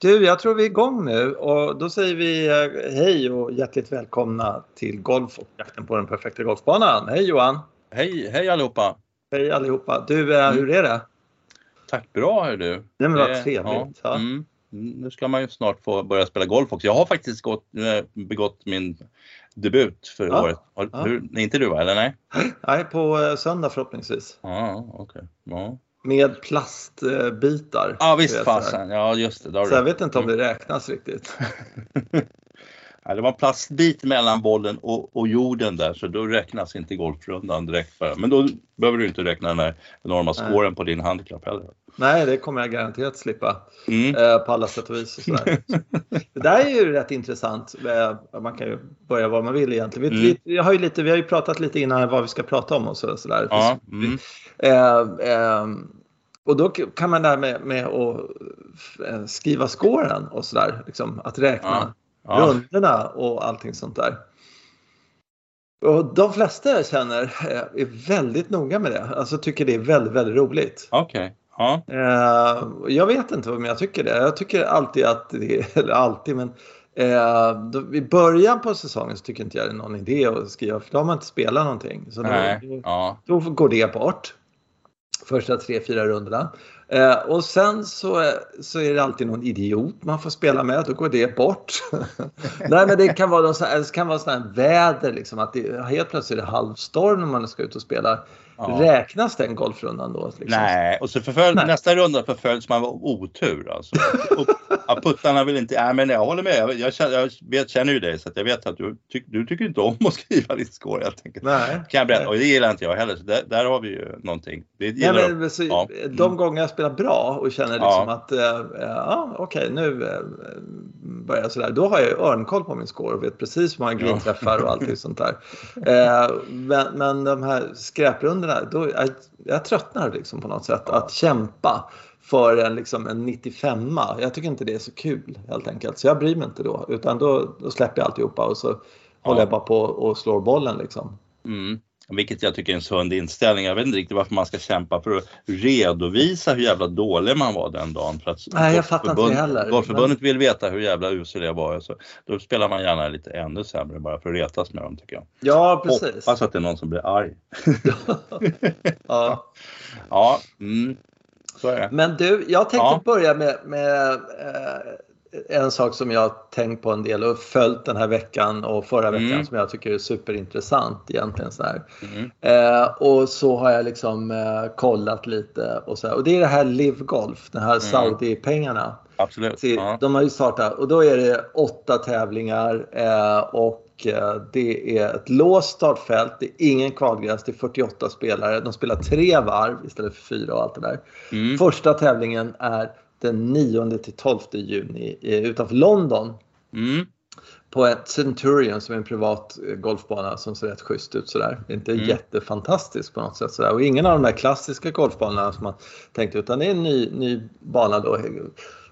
Du, jag tror vi är igång nu och då säger vi eh, hej och hjärtligt välkomna till Golf och jakten på den perfekta golfbanan. Hej Johan! Hej, hej allihopa! Hej allihopa! Du, eh, hur är det? Tack bra hör du! Nej men vad trevligt! Ja. Mm. Nu ska man ju snart få börja spela golf också. Jag har faktiskt gått, eh, begått min debut för Ja. året. Har, Ja. hur, inte du va, eller nej? Nej, på eh, söndag förhoppningsvis. Ja, okej. Ja. Med plastbitar. Ja visst fasen, ja just det. Så jag vet inte om det räknas riktigt. Ja, det var en plastbit mellan bollen och, och jorden där så då räknas inte golfrundan direkt för Men då behöver du inte räkna den här enorma scoren på din handikapp heller. Nej, det kommer jag garanterat slippa. Mm. eh, på alla sätt och vis. Och sådär. det där är ju rätt intressant. Eh, Man kan ju börja var man vill egentligen. Vi, Mm. vi, har ju lite, vi har ju pratat lite innan vad vi ska prata om och så- sådär. Ja, mm. Eh, eh, och då kan man där med, med att eh, skriva scoren och sådär. Liksom, att räkna Ja. rundorna och allting sånt där. Och de flesta jag känner eh, är väldigt noga med det. Alltså tycker det är väldigt, väldigt roligt. Okej. Ja. Eh, jag vet inte om jag tycker det. Jag tycker alltid att det är, eller alltid men eh, då, i början på säsongen så tycker inte jag det är någon idé att skriva för då har man inte spelat någonting. Så då, Nej. Ja. då går det bort. Första tre, fyra rundorna. Eh, och sen så, så är det alltid någon idiot man får spela med. Då går det bort. Nej men det kan vara, sån det kan vara sån här väder liksom. Att det, helt plötsligt är det halvstorm när man ska ut och spela. Ja. Räknas den golfrundan då? Liksom? Nej, och så förfölj, Nej. nästa runda förföljs man av otur. Alltså. Och, puttarna vill inte, nej men jag håller med, jag, jag, känner, jag vet, känner ju dig så jag vet att du, tyck, du tycker inte om att skriva ditt score helt enkelt. Nej. Kan jag berätta, och det gillar inte jag heller, så där, där har vi ju någonting. Det Nej, gillar de. men, så, Ja. De Mm. gånger jag spelar bra och känner Ja. liksom att eh, ja, okej nu eh, börjar jag sådär. Då har jag ju örnkoll på min score och vet precis hur många Ja. grinträffar och allt sånt där. Eh, men, men de här skräprundorna, då, jag, jag tröttnar liksom på något sätt att kämpa för en, liksom, en 95 Jag tycker inte det är så kul helt enkelt. Så jag bryr mig inte då. Utan då, då släpper jag alltihopa och så håller jag bara på och slår bollen liksom. Mm. Vilket jag tycker är en sund inställning. Jag vet inte riktigt varför man ska kämpa för att redovisa hur jävla dålig man var den dagen. För att Nej, jag fattar inte heller. Golfförbundet vill veta hur jävla usel jag var. Så då spelar man gärna lite ännu sämre bara för att retas med dem tycker jag. Ja, precis. Hoppas att det är någon som blir arg. ja. Ja, mm. så är det. Men du, jag tänkte Ja. börja med, med eh, en sak som jag tänkt på en del och följt den här veckan och förra veckan Mm. som jag tycker är superintressant egentligen. Så. Mm. Eh, och så har jag liksom eh, kollat lite och så. Och det är det här Live Golf, de här Saudi-pengarna. Absolut. Se, Ja. De har ju startat och då är det åtta tävlingar eh, och eh, det är ett låst startfält. Det är ingen kvalgräns, det är 48 spelare. De spelar tre varv istället för fyra och allt det där. Mm. Första tävlingen är den 9 till 12 juni eh, utanför London Mm. på ett Centurion som är en privat eh, golfbana som ser rätt schysst ut sådär. Inte Mm. jättefantastisk på något sätt sådär. Och ingen av de där klassiska golfbanorna som man tänkte utan det är en ny, ny bana då.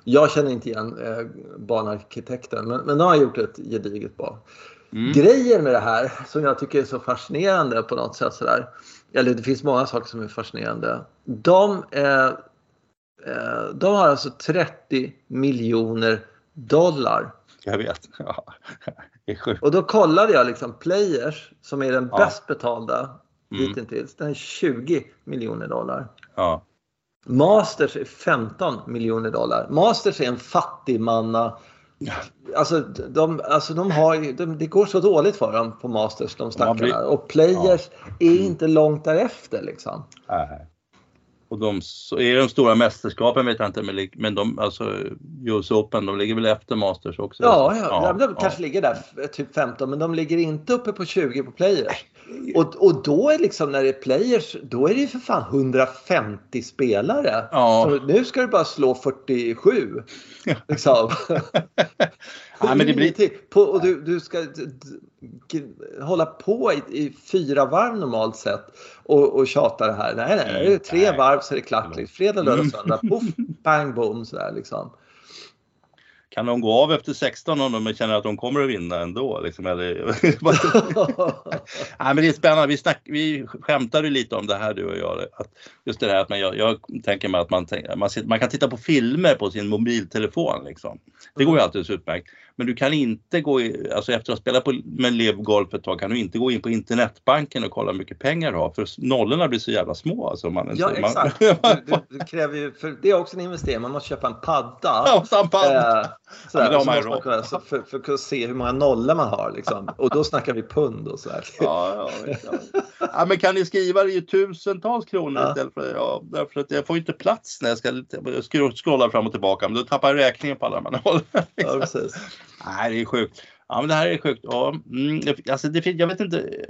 Jag känner inte igen eh, banarkitekten men, men de har gjort ett gediget bra. Mm. Grejen med det här som jag tycker är så fascinerande på något sätt sådär. Eller det finns många saker som är fascinerande. De, eh, de har alltså 30 miljoner dollar Jag vet. Ja. Det är sjukt. och då kollade jag liksom Players som är den Ja. bäst betalda Mm. hittills. Den är 20 miljoner dollar. Ja. Masters är 15 miljoner dollar. Masters är en fattigmanna. Alltså de, alltså de har de, det går så dåligt för dem på Masters, de stackarna. blir- Och Players är inte långt därefter liksom. Nej. Och de, är de stora mästerskapen vet jag inte, men, de, alltså US Open, de ligger väl efter Masters också? Ja, ja, de ja. kanske ligger där f- typ 15 men de ligger inte uppe på 20 på Players. Och, och då är liksom när det är Players, då är det ju för fan 150 spelare. Ja. Så nu ska du bara slå 47. Liksom. Ja, men det blir... På, och du, du ska hålla på i, i fyra varv normalt sett och, och tjata det här. Nej, nej, det är tre Nej. varv så är det klart. Liksom. Fredag, lördag, Mm. söndag. Poff, bang, boom sådär liksom. kan de gå av efter 16 om de känner att de kommer att vinna ändå? Liksom, eller, Nej, men det är spännande. Vi, snack, vi skämtade lite om det här du och jag. Att just det här att man, jag, jag tänker mig att man, man, man, kan titta på filmer på sin mobiltelefon. Liksom. Det går ju alldeles utmärkt. Men du kan inte gå, i, alltså efter att ha spelat på, med Lev Golf ett tag kan du inte gå in på internetbanken och kolla hur mycket pengar du har för nollorna blir så jävla små. Alltså man, ja exakt. Man, det, det, kräver ju, för det är också en investering, man måste köpa en padda. Ja, en padda. Eh, sådär, ja, så måste man kunna, så för, för, att se hur många nollor man har liksom. Och då snackar vi pund och så här. Ja, ja, ja. men kan ni skriva det i tusentals kronor ja. istället för, ja, därför att jag får inte plats när jag ska scrolla fram och tillbaka. Men då tappar jag räkningen på alla de här nollorna. Ja, precis. Nej, det är sjukt. Ja, men det här är sjukt. Ja, mm, alltså det, jag vet inte.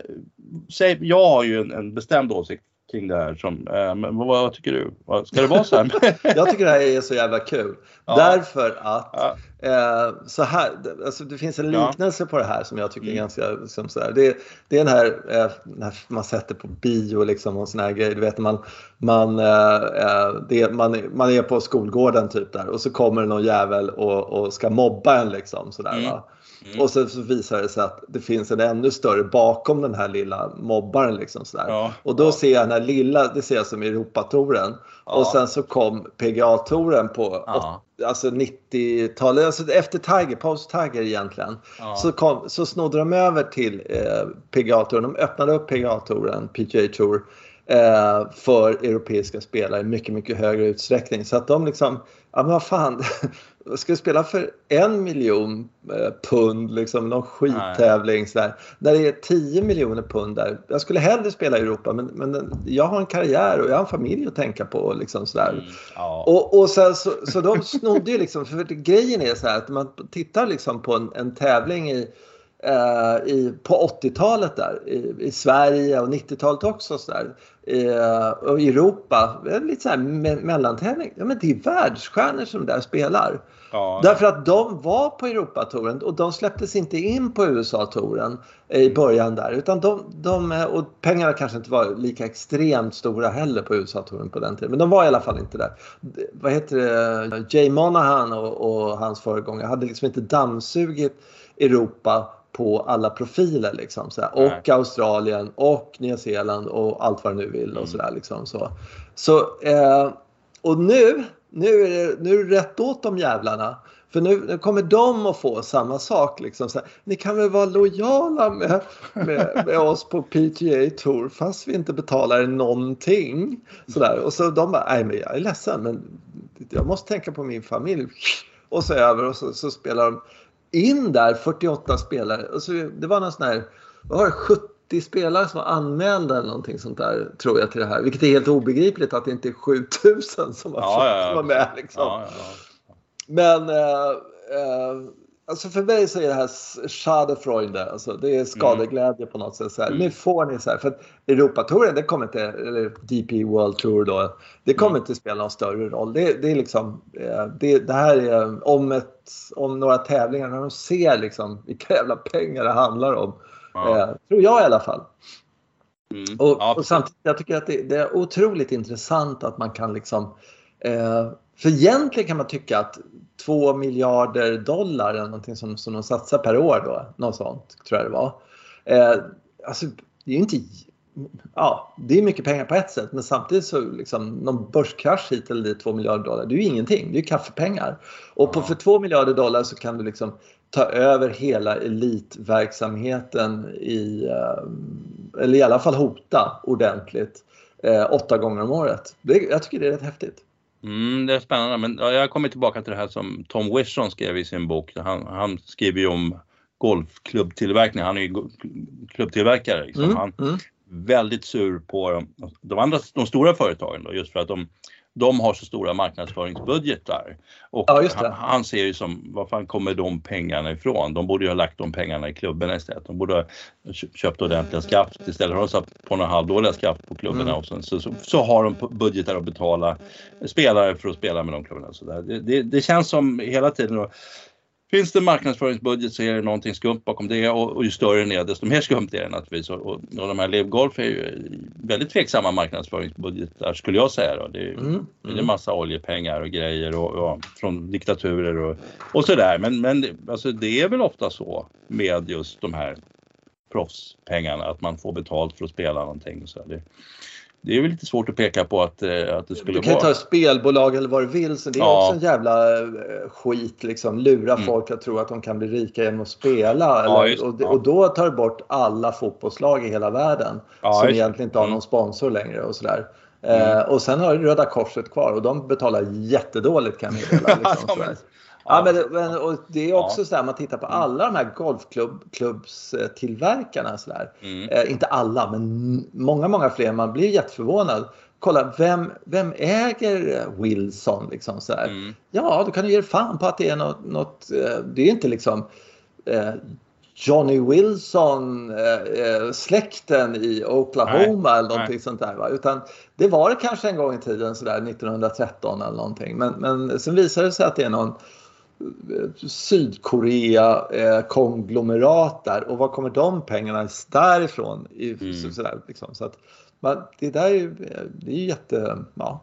Säg, jag har ju en, en bestämd åsikt kring det här. Som, eh, men vad, vad, tycker du? Ska det vara så här? jag tycker det här är så jävla kul. Ja. Därför att ja. eh, så här, alltså det finns en liknelse ja. på det här som jag tycker är mm. ganska liksom så här. Det, det är den här, eh, när man sätter på bio liksom och såna här grejer. Du vet man, man, eh, eh, det, man, man är på skolgården typ där och så kommer det någon jävel och, och ska mobba en liksom sådär. Mm. Va? Mm. Och sen så visar det sig att det finns en ännu större bakom den här lilla mobbaren. Liksom sådär. Ja, och då ja. ser jag den här lilla, det ser jag som Europatoren. Ja. Och sen så kom PGA-touren på ja. alltså 90-talet, alltså efter Tiger, post Tiger egentligen. Så, kom, så snodde de över till eh, PGA-touren. De öppnade upp PGA-touren, PGA Tour. Eh, för europeiska spelare i mycket, mycket högre utsträckning. Så att de liksom, ja men vad fan, ska spela för en miljon eh, pund, liksom någon skittävling sådär. När det är 10 miljoner pund där. Jag skulle hellre spela i Europa men, men jag har en karriär och jag har en familj att tänka på. Liksom sådär. Mm, ja. och, och sen, så, så de snodde ju liksom, för grejen är så här att man tittar liksom på en, en tävling i Uh, i, på 80-talet där i, i, Sverige och 90-talet också. Så där. Uh, och i Europa, lite så här me mellantävling. Ja, men det är världsstjärnor som där spelar. Ja. Därför att de var på Europatouren och de släpptes inte in på USA-touren i början där. Utan de, de, och pengarna kanske inte var lika extremt stora heller på USA-touren på den tiden. Men de var i alla fall inte där. Vad heter det? Jay Monahan och, och hans föregångare hade liksom inte dammsugit Europa på alla profiler liksom. Så och Australien och Nya Zeeland och allt vad du nu vill och mm. sådär liksom. Så, så eh, och nu, nu är, det, nu är det rätt åt de jävlarna. För nu, nu kommer de att få samma sak. Liksom. Så här, ni kan väl vara lojala med, med, med oss på PGA Tour fast vi inte betalar någonting. Så där. Och så de bara, nej men jag är ledsen men jag måste tänka på min familj. Och så över och så, så spelar de in där 48 spelare. Alltså, det var någon sån här, vad var det, 70 spelare som var anmälda eller någonting sånt där tror jag till det här. Vilket är helt obegripligt att det inte är 7000 som var, ja, ja, ja. Som var med. Liksom. Men eh, eh, Alltså för mig så är det här Schadefreude, alltså det är skadeglädje på något sätt. Så här. Mm. Nu får ni så här, för Europatouren, det kommer inte, eller DP World Tour då, det kommer mm. inte spela någon större roll. Det, det är liksom, eh, det, det, här är om, ett, om några tävlingar, när de ser liksom vilka jävla pengar det handlar om. Ja. Eh, tror jag i alla fall. Mm. Och, och, samtidigt, jag tycker att det, det, är otroligt intressant att man kan liksom eh, för egentligen kan man tycka att 2 miljarder dollar eller någonting som, som de satsar per år då, något sånt tror jag det var. Eh, alltså det är ju inte ja, det är mycket pengar på ett sätt men samtidigt så liksom någon börskrasch hit eller dit 2 miljarder dollar, det är ju ingenting. Det är ju kaffepengar. Och på, för 2 miljarder dollar så kan du liksom ta över hela elitverksamheten i, eh, eller i alla fall hota ordentligt eh, åtta gånger om året. Det, jag tycker det är rätt häftigt. Mm, det är spännande, men jag kommer tillbaka till det här som Tom Wishon skrev i sin bok. Han, han skriver ju om golfklubbtillverkning, han är ju klubbtillverkare. Liksom. Mm, han mm. väldigt sur på de andra, de stora företagen då, just för att de de har så stora marknadsföringsbudgetar. Och ja, han, han, ser ju som, var fan kommer de pengarna ifrån? De borde ju ha lagt de pengarna i klubben istället. De borde ha köpt ordentliga skaft istället har de satt på några halvdåliga skaft på klubbarna mm. och sen, så, så, så, har de budgetar att betala spelare för att spela med de klubbarna. Så. Det, det, det känns som hela tiden finns det marknadsföringsbudget så är det någonting skumt bakom det och, och ju större den är desto mer skumt är det naturligtvis. Och, och, de här Live Golf är ju väldigt tveksamma marknadsföringsbudgetar skulle jag säga. Då. Det, är, mm. det är en massa oljepengar och grejer och, och från diktaturer och, och sådär. Men, men alltså, det är väl ofta så med just de här proffspengarna att man får betalt för att spela någonting. Så det, det är väl lite svårt att peka på att, eh, att det skulle vara... Du kan ju ta spelbolag eller vad du vill. Så det är ja. också en jävla eh, skit liksom. Lura mm. folk att tro att de kan bli rika genom att spela. Eller, ja, just, och, och, då tar du bort alla fotbollslag i hela världen. Ja, som just, egentligen inte har mm. någon sponsor längre och sådär. Mm. Eh, och sen har du Röda Korset kvar och de betalar jättedåligt kan jag meddela. Liksom, Ja, men, men och det är också ja. så här, man tittar på mm. alla de här golfklubbstillverkarna. Så mm. eh, inte alla, men många, många fler. Man blir jätteförvånad. Kolla, vem, vem äger Wilson? Liksom, så mm. Ja, då kan du ge fan på att det är något, något eh, det är inte liksom eh, Johnny Wilson-släkten eh, eh i Oklahoma nej, eller någonting nej. sånt där. Va? Utan det var det kanske en gång i tiden sådär 1913 eller någonting. Men, men sen visade det sig att det är någon Sydkorea-konglomerat eh, där och var kommer de pengarna därifrån? I, mm. sådär, liksom. så att, man, det där är, det är jätte... Ja.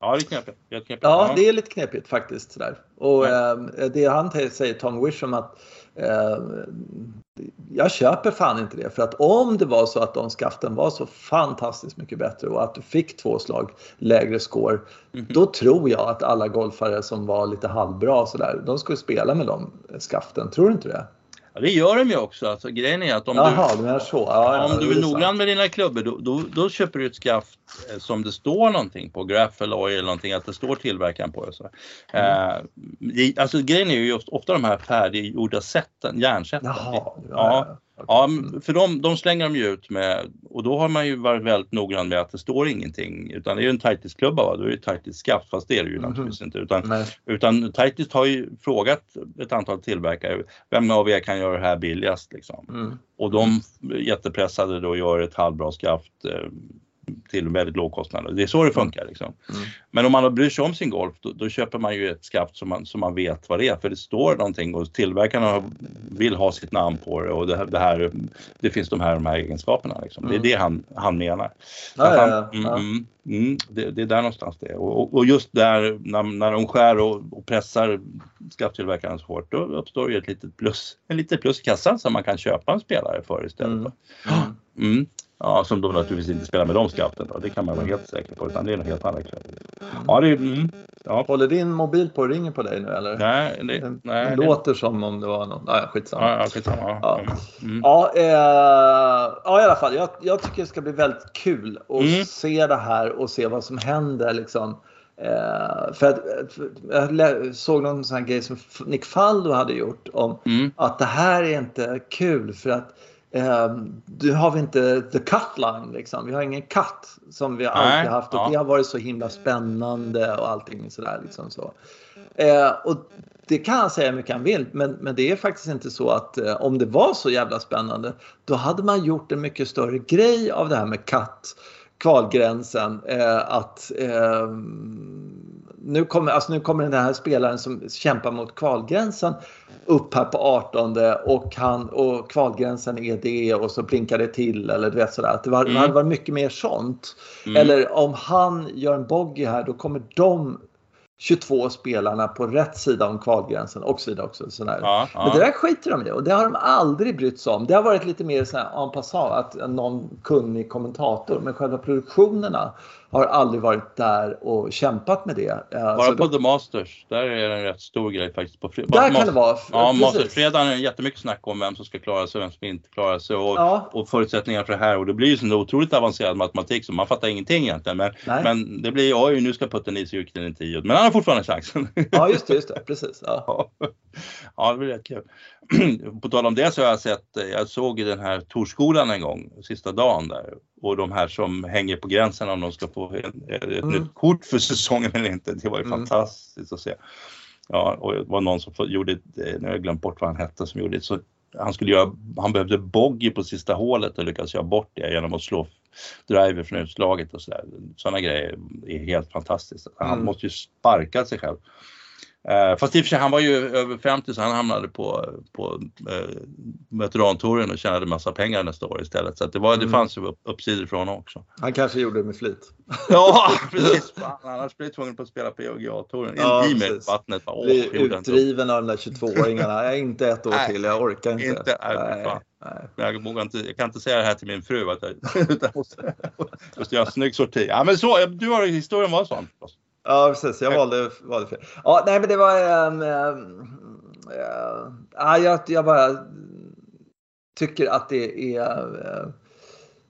Ja, det är knepigt. knepigt. Ja, det är lite knepigt faktiskt. Sådär. Och ja. eh, det han säger, Tom Wisham, att eh, jag köper fan inte det. För att om det var så att de skaften var så fantastiskt mycket bättre och att du fick två slag lägre score. Mm. Då tror jag att alla golfare som var lite halvbra sådär, de skulle spela med de skaften. Tror du inte det? Ja, det gör de ju också. Alltså, grejen är att om Jaha, du, är så. Ja, om du är noggrann med dina klubbor då, då, då, köper du ett skaft eh, som det står någonting på, Graffel Oil eller någonting, att det står tillverkaren på. Så. Mm. Eh, alltså grejen är ju just, ofta de här färdiggjorda sätten, järnsätten. Jaha, ja, ja. För de, de slänger de ju ut med och då har man ju varit väldigt noggrann med att det står ingenting utan det är ju en tightest-klubba va, då är det tightest-skaft fast det är det ju mm. naturligtvis inte utan, utan tightest har ju frågat ett antal tillverkare vem av er kan göra det här billigast liksom. Mm. Och de jättepressade då gör ett halvbra skaft eh, till väldigt låg kostnad. Det är så det funkar. Liksom. Mm. Men om man bryr sig om sin golf då, då, köper man ju ett skaft som man, som man vet vad det är för det står någonting och tillverkarna vill ha sitt namn på det och det, det här, det finns de här, de här egenskaperna. Liksom. Mm. Det är det han, han menar. Ja, han, ja, ja. Mm, mm, mm, det, det, är där någonstans det är. Och, och just där när, när de skär och, och pressar skafttillverkaren så hårt då uppstår ju ett litet plus, en litet plus i kassan som man kan köpa en spelare för istället. Mm. Mm. Ja, som då naturligtvis inte spelar med de skaften. Det kan man vara helt säker på. Utan det är något helt annat. Ja, det mm, ja. Håller din mobil på och ringer på dig nu eller? Nej. Det, det, nej, det låter som om det var någon... Nej, skitsamma. Ja, skitsamma. Ja, mm. ja, eh, ja, i alla fall. Jag, jag tycker det ska bli väldigt kul att mm. se det här och se vad som händer. Liksom. Eh, för att, jag såg någon sån här grej som Nick Faldo hade gjort om mm. att det här är inte kul för att Um, nu har vi inte the cut line liksom. Vi har ingen cut som vi alltid haft och ja. det har varit så himla spännande och allting sådär liksom så. Uh, och det kan han säga mycket han vill men, men det är faktiskt inte så att uh, om det var så jävla spännande då hade man gjort en mycket större grej av det här med cut kvalgränsen. Uh, att nu kommer, alltså nu kommer den här spelaren som kämpar mot kvalgränsen upp här på 18 och, han, och kvalgränsen är det och så blinkar det till eller du vet sådär. Att det var, mm. hade varit mycket mer sånt. Mm. Eller om han gör en bogey här då kommer de 22 spelarna på rätt sida om kvalgränsen och så vidare. Också, sådär. Ja, ja. Men det där skiter de i och det har de aldrig brytt sig om. Det har varit lite mer så här en passant att någon kunnig kommentator men själva produktionerna har aldrig varit där och kämpat med det. Bara alltså, på The Masters, där är det en rätt stor grej faktiskt. På där Masters, kan det vara. Ja, Mastersfredagen är jättemycket snack om vem som ska klara sig och vem som inte klarar sig och, ja. och förutsättningar för det här och det blir ju så otroligt avancerad matematik så man fattar ingenting egentligen. Men, men det blir oj nu ska putten i sig den i tio. Men han har fortfarande chansen. Ja just det, just det. precis. Ja. ja, det blir rätt kul. på tal om det så har jag sett, jag såg i den här Torskolan en gång, sista dagen där och de här som hänger på gränsen om de ska få en, ett mm. nytt kort för säsongen eller inte. Det var ju mm. fantastiskt att se. Ja, och det var någon som gjorde, nu har jag glömt bort vad han hette, som gjorde så han, skulle göra, han behövde bogey på sista hålet och lyckades göra bort det genom att slå driver från utslaget och sådär. Sådana grejer är helt fantastiskt. Han mm. måste ju sparka sig själv. Eh, fast i och för sig, han var ju över 50 så han hamnade på, på eh, veterantouren och tjänade massa pengar nästa år istället. Så det, var, mm. det fanns ju upp, uppsidor från honom också. Han kanske gjorde det med flit. ja, precis. Annars blir tvungen på att spela på PGA-touren. Ja, I med vattnet. Bli utdriven av de där 22-åringarna. Jag är inte ett år nej, till, jag orkar inte. inte nej, nej, nej. Jag, vågar inte, jag kan inte säga det här till min fru. Att jag, jag måste, måste göra en snygg sorti. Ja, men så, du har historien var sån. Ja, precis. Jag valde, valde fel. Ja, nej, men det var... Ähm, äh, jag, jag bara tycker att det är...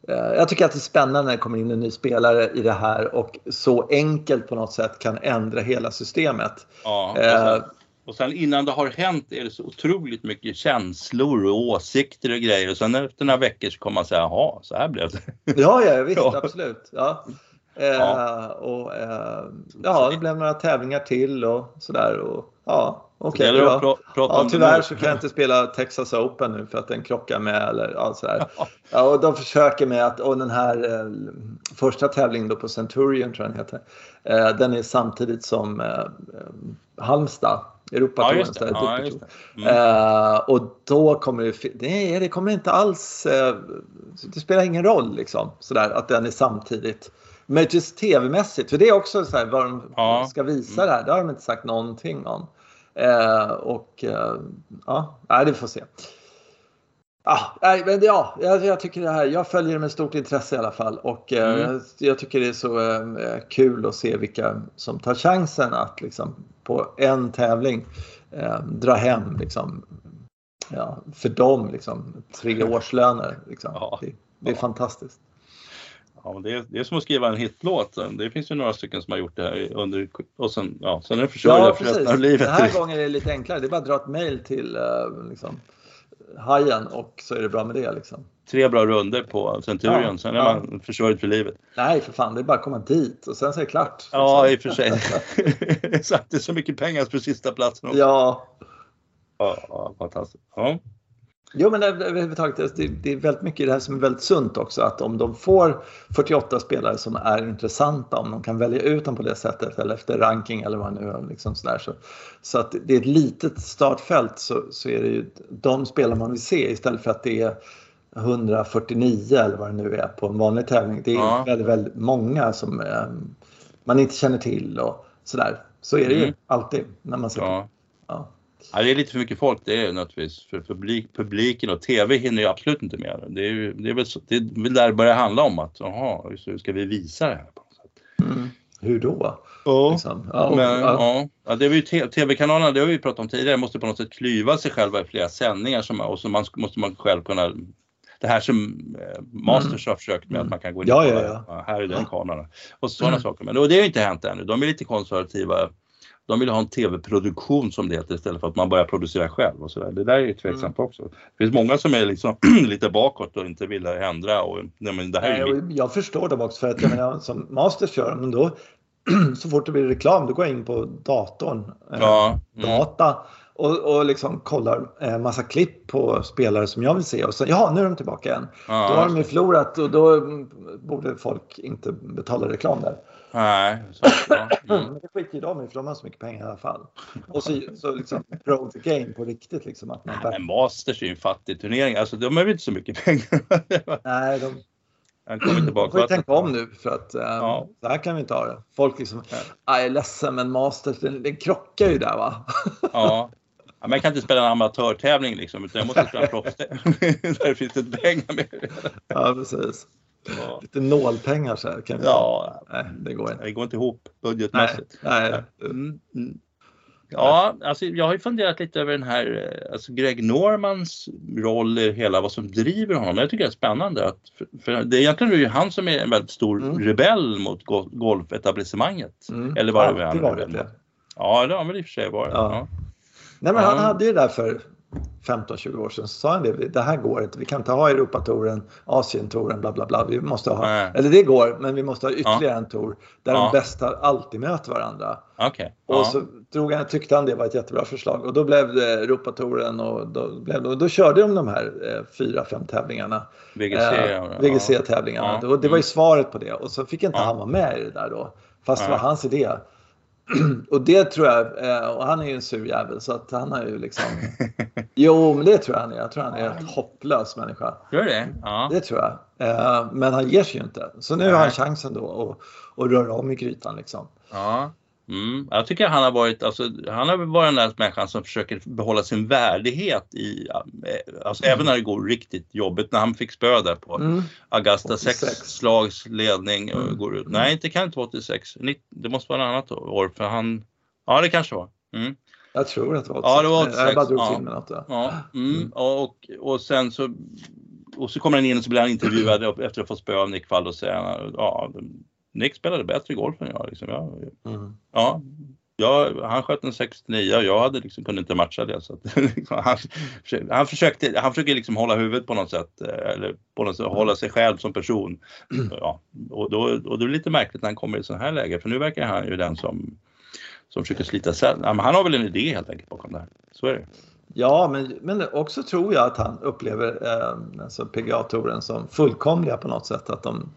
Äh, jag tycker att det är spännande när det kommer in en ny spelare i det här och så enkelt på något sätt kan ändra hela systemet. Ja, och, sen, och sen innan det har hänt är det så otroligt mycket känslor och åsikter och grejer och sen efter några veckor så kommer man säga jaha, så här blev det. Ja, ja visst, ja. absolut. Ja. Ja. Eh, och, eh, ja, det blev några tävlingar till och sådär. Och, ja, Okej, okay, ja. ja, tyvärr så kan jag inte spela Texas Open nu för att den krockar med eller ja, sådär. Ja, och de försöker med att, och den här eh, första tävlingen då på Centurion tror jag den heter, eh, den är samtidigt som eh, Halmstad, Europatouren. Ja, ja, mm. eh, och då kommer det, nej, det kommer inte alls, eh, det spelar ingen roll liksom sådär att den är samtidigt. Men just tv-mässigt, för det är också så här, vad de ja. ska visa det här, det har de inte sagt någonting om. Eh, och eh, ja, nej, det får se. Ah, nej, men ja, jag, jag, tycker det här, jag följer det med stort intresse i alla fall och eh, mm. jag tycker det är så eh, kul att se vilka som tar chansen att liksom på en tävling eh, dra hem liksom, ja, för dem liksom, tre årslöner. Liksom. Ja. Det, det, är ja. fantastiskt. Ja, det, är, det är som att skriva en hitlåt. Det finns ju några stycken som har gjort det här under och sen, ja, sen är det försörjda ja, för resten av livet. Den här gången är det lite enklare. Det är bara att dra ett mail till uh, liksom, hajen och så är det bra med det. Liksom. Tre bra runder på Centurion, ja, sen är ja. man försörjd för livet. Nej, för fan, det är bara att komma dit och sen så är det klart. Ja, i och för sig. Exakt, det är så mycket pengar på sista platsen också. Ja. Ja, ja fantastiskt. Ja. Jo men överhuvudtaget, det, det är väldigt mycket i det här som är väldigt sunt också att om de får 48 spelare som är intressanta, om de kan välja ut dem på det sättet eller efter ranking eller vad nu är. Liksom sådär, så, så att det är ett litet startfält så, så är det ju de spelare man vill se istället för att det är 149 eller vad det nu är på en vanlig tävling. Det är ja. väldigt, väldigt många som eh, man inte känner till och sådär. Så är det mm. ju alltid när man ser ja. ja. Ja, det är lite för mycket folk det är naturligtvis. För publik, publiken och TV hinner ju absolut inte med. Det är, ju, det är, väl, det är väl där det börjar handla om att jaha, hur ska vi visa det här? På något sätt? Mm. Hur då? Ja, liksom. ja, men, ja. ja. det är ju TV-kanalerna, det har vi pratat om tidigare, måste på något sätt klyva sig själva i flera sändningar som, och så man, måste man själv kunna det här som eh, Masters mm. har försökt med att man kan gå in ja, och ja, ja. här är den kameran. Och sådana mm. saker. Men och det har inte hänt ännu. De är lite konservativa de vill ha en tv-produktion som det heter istället för att man börjar producera själv och sådär. Det där är ju tveksamt mm. också. Det finns många som är liksom lite bakåt och inte vill ändra. Och, nej, men det här nej, är jag förstår dem också för att jag menar som Masters gör, men då så fort det blir reklam då går jag in på datorn, eh, ja. mm. data och, och liksom kollar eh, massa klipp på spelare som jag vill se och så ja, nu är de tillbaka igen. Ja, då har de ju förlorat och då borde folk inte betala reklam där. Nej, mm. Men det skiter ju de i för de har så mycket pengar i alla fall. Och så, så liksom pro the game på riktigt liksom. Att man Nej, men Masters är ju en fattig turnering. Alltså de har ju inte så mycket pengar. Nej, de... Han kommer tillbaka. får vi tänka om nu för att um, ja. så här kan vi inte ha det. Folk liksom, jag är ledsen men Masters den, den krockar ju där va. ja. Ja, men jag kan inte spela en amatörtävling liksom, utan jag måste spela en proffstävling. där finns det pengar med. ja, precis. Ja. Lite nålpengar så här. Kan ja, nej, det går inte. Det går inte ihop budgetmässigt. Nej, nej. Mm, mm. Ja, alltså jag har ju funderat lite över den här, eh, alltså Greg Normans roll i hela vad som driver honom. Jag tycker det är spännande att, för, det är egentligen ju han som är en väldigt stor mm. rebell mot golfetablissemanget. Mm. Eller var det Alltid varit det. Ja, det har väl i och för sig varit. Ja. Ja. Nej, men han hade ju det där för 15-20 år sedan så sa han det, det här går inte, vi kan inte ha Europatouren, Asientouren, bla bla bla. Vi måste ha, Nej. eller det går, men vi måste ha ytterligare ja. en tour där ja. de bästa alltid möter varandra. Okay. Och ja. så drog han, tyckte han det var ett jättebra förslag och då blev det Europatouren och då, blev och då körde de de här eh, fyra, fem tävlingarna. VGC-tävlingarna. Eh, VGC och det var ju mm. svaret på det och så fick inte han vara med i det där då, fast det var hans idé. och det tror jag, eh, och han är ju en sur jävel så att han har ju liksom... jo, men det tror jag han är. Jag tror han är en hopplös människa. Gör det? Ja. Det tror jag. Eh, men han ger sig ju inte. Så nu har han chansen då att, att röra om i grytan liksom. Ja. Mm. Jag tycker han har varit, alltså, han har varit den där människan som försöker behålla sin värdighet i, alltså mm. även när det går riktigt jobbigt, när han fick spö där på mm. Augusta 6 slags ledning mm. går ut. Nej, det kan inte vara 86, det måste vara ett annat år för han, ja det kanske var. Mm. Jag tror att det var 86. Ja, det var 86. Jag bara drog ja. till med något. Ja. ja. Mm. mm. Och, och sen så och så kommer han in och så blir han intervjuad efter att ha fått spö av Nick Fall och säger ja, Nick spelade bättre golf än jag. Liksom. jag mm. ja, jag, han sköt en 69 och jag hade liksom, kunde inte matcha det. Så att, han, han, försökte, han försöker liksom hålla huvudet på något sätt, eh, eller på något sätt, hålla sig själv som person. Ja, och, då, och det är lite märkligt när han kommer i sådana här läge för nu verkar han ju den som, som försöker slita sig. Han har väl en idé helt enkelt bakom det här. Så är det. Ja, men, men också tror jag att han upplever eh, alltså PGA-touren som fullkomliga på något sätt. Att de,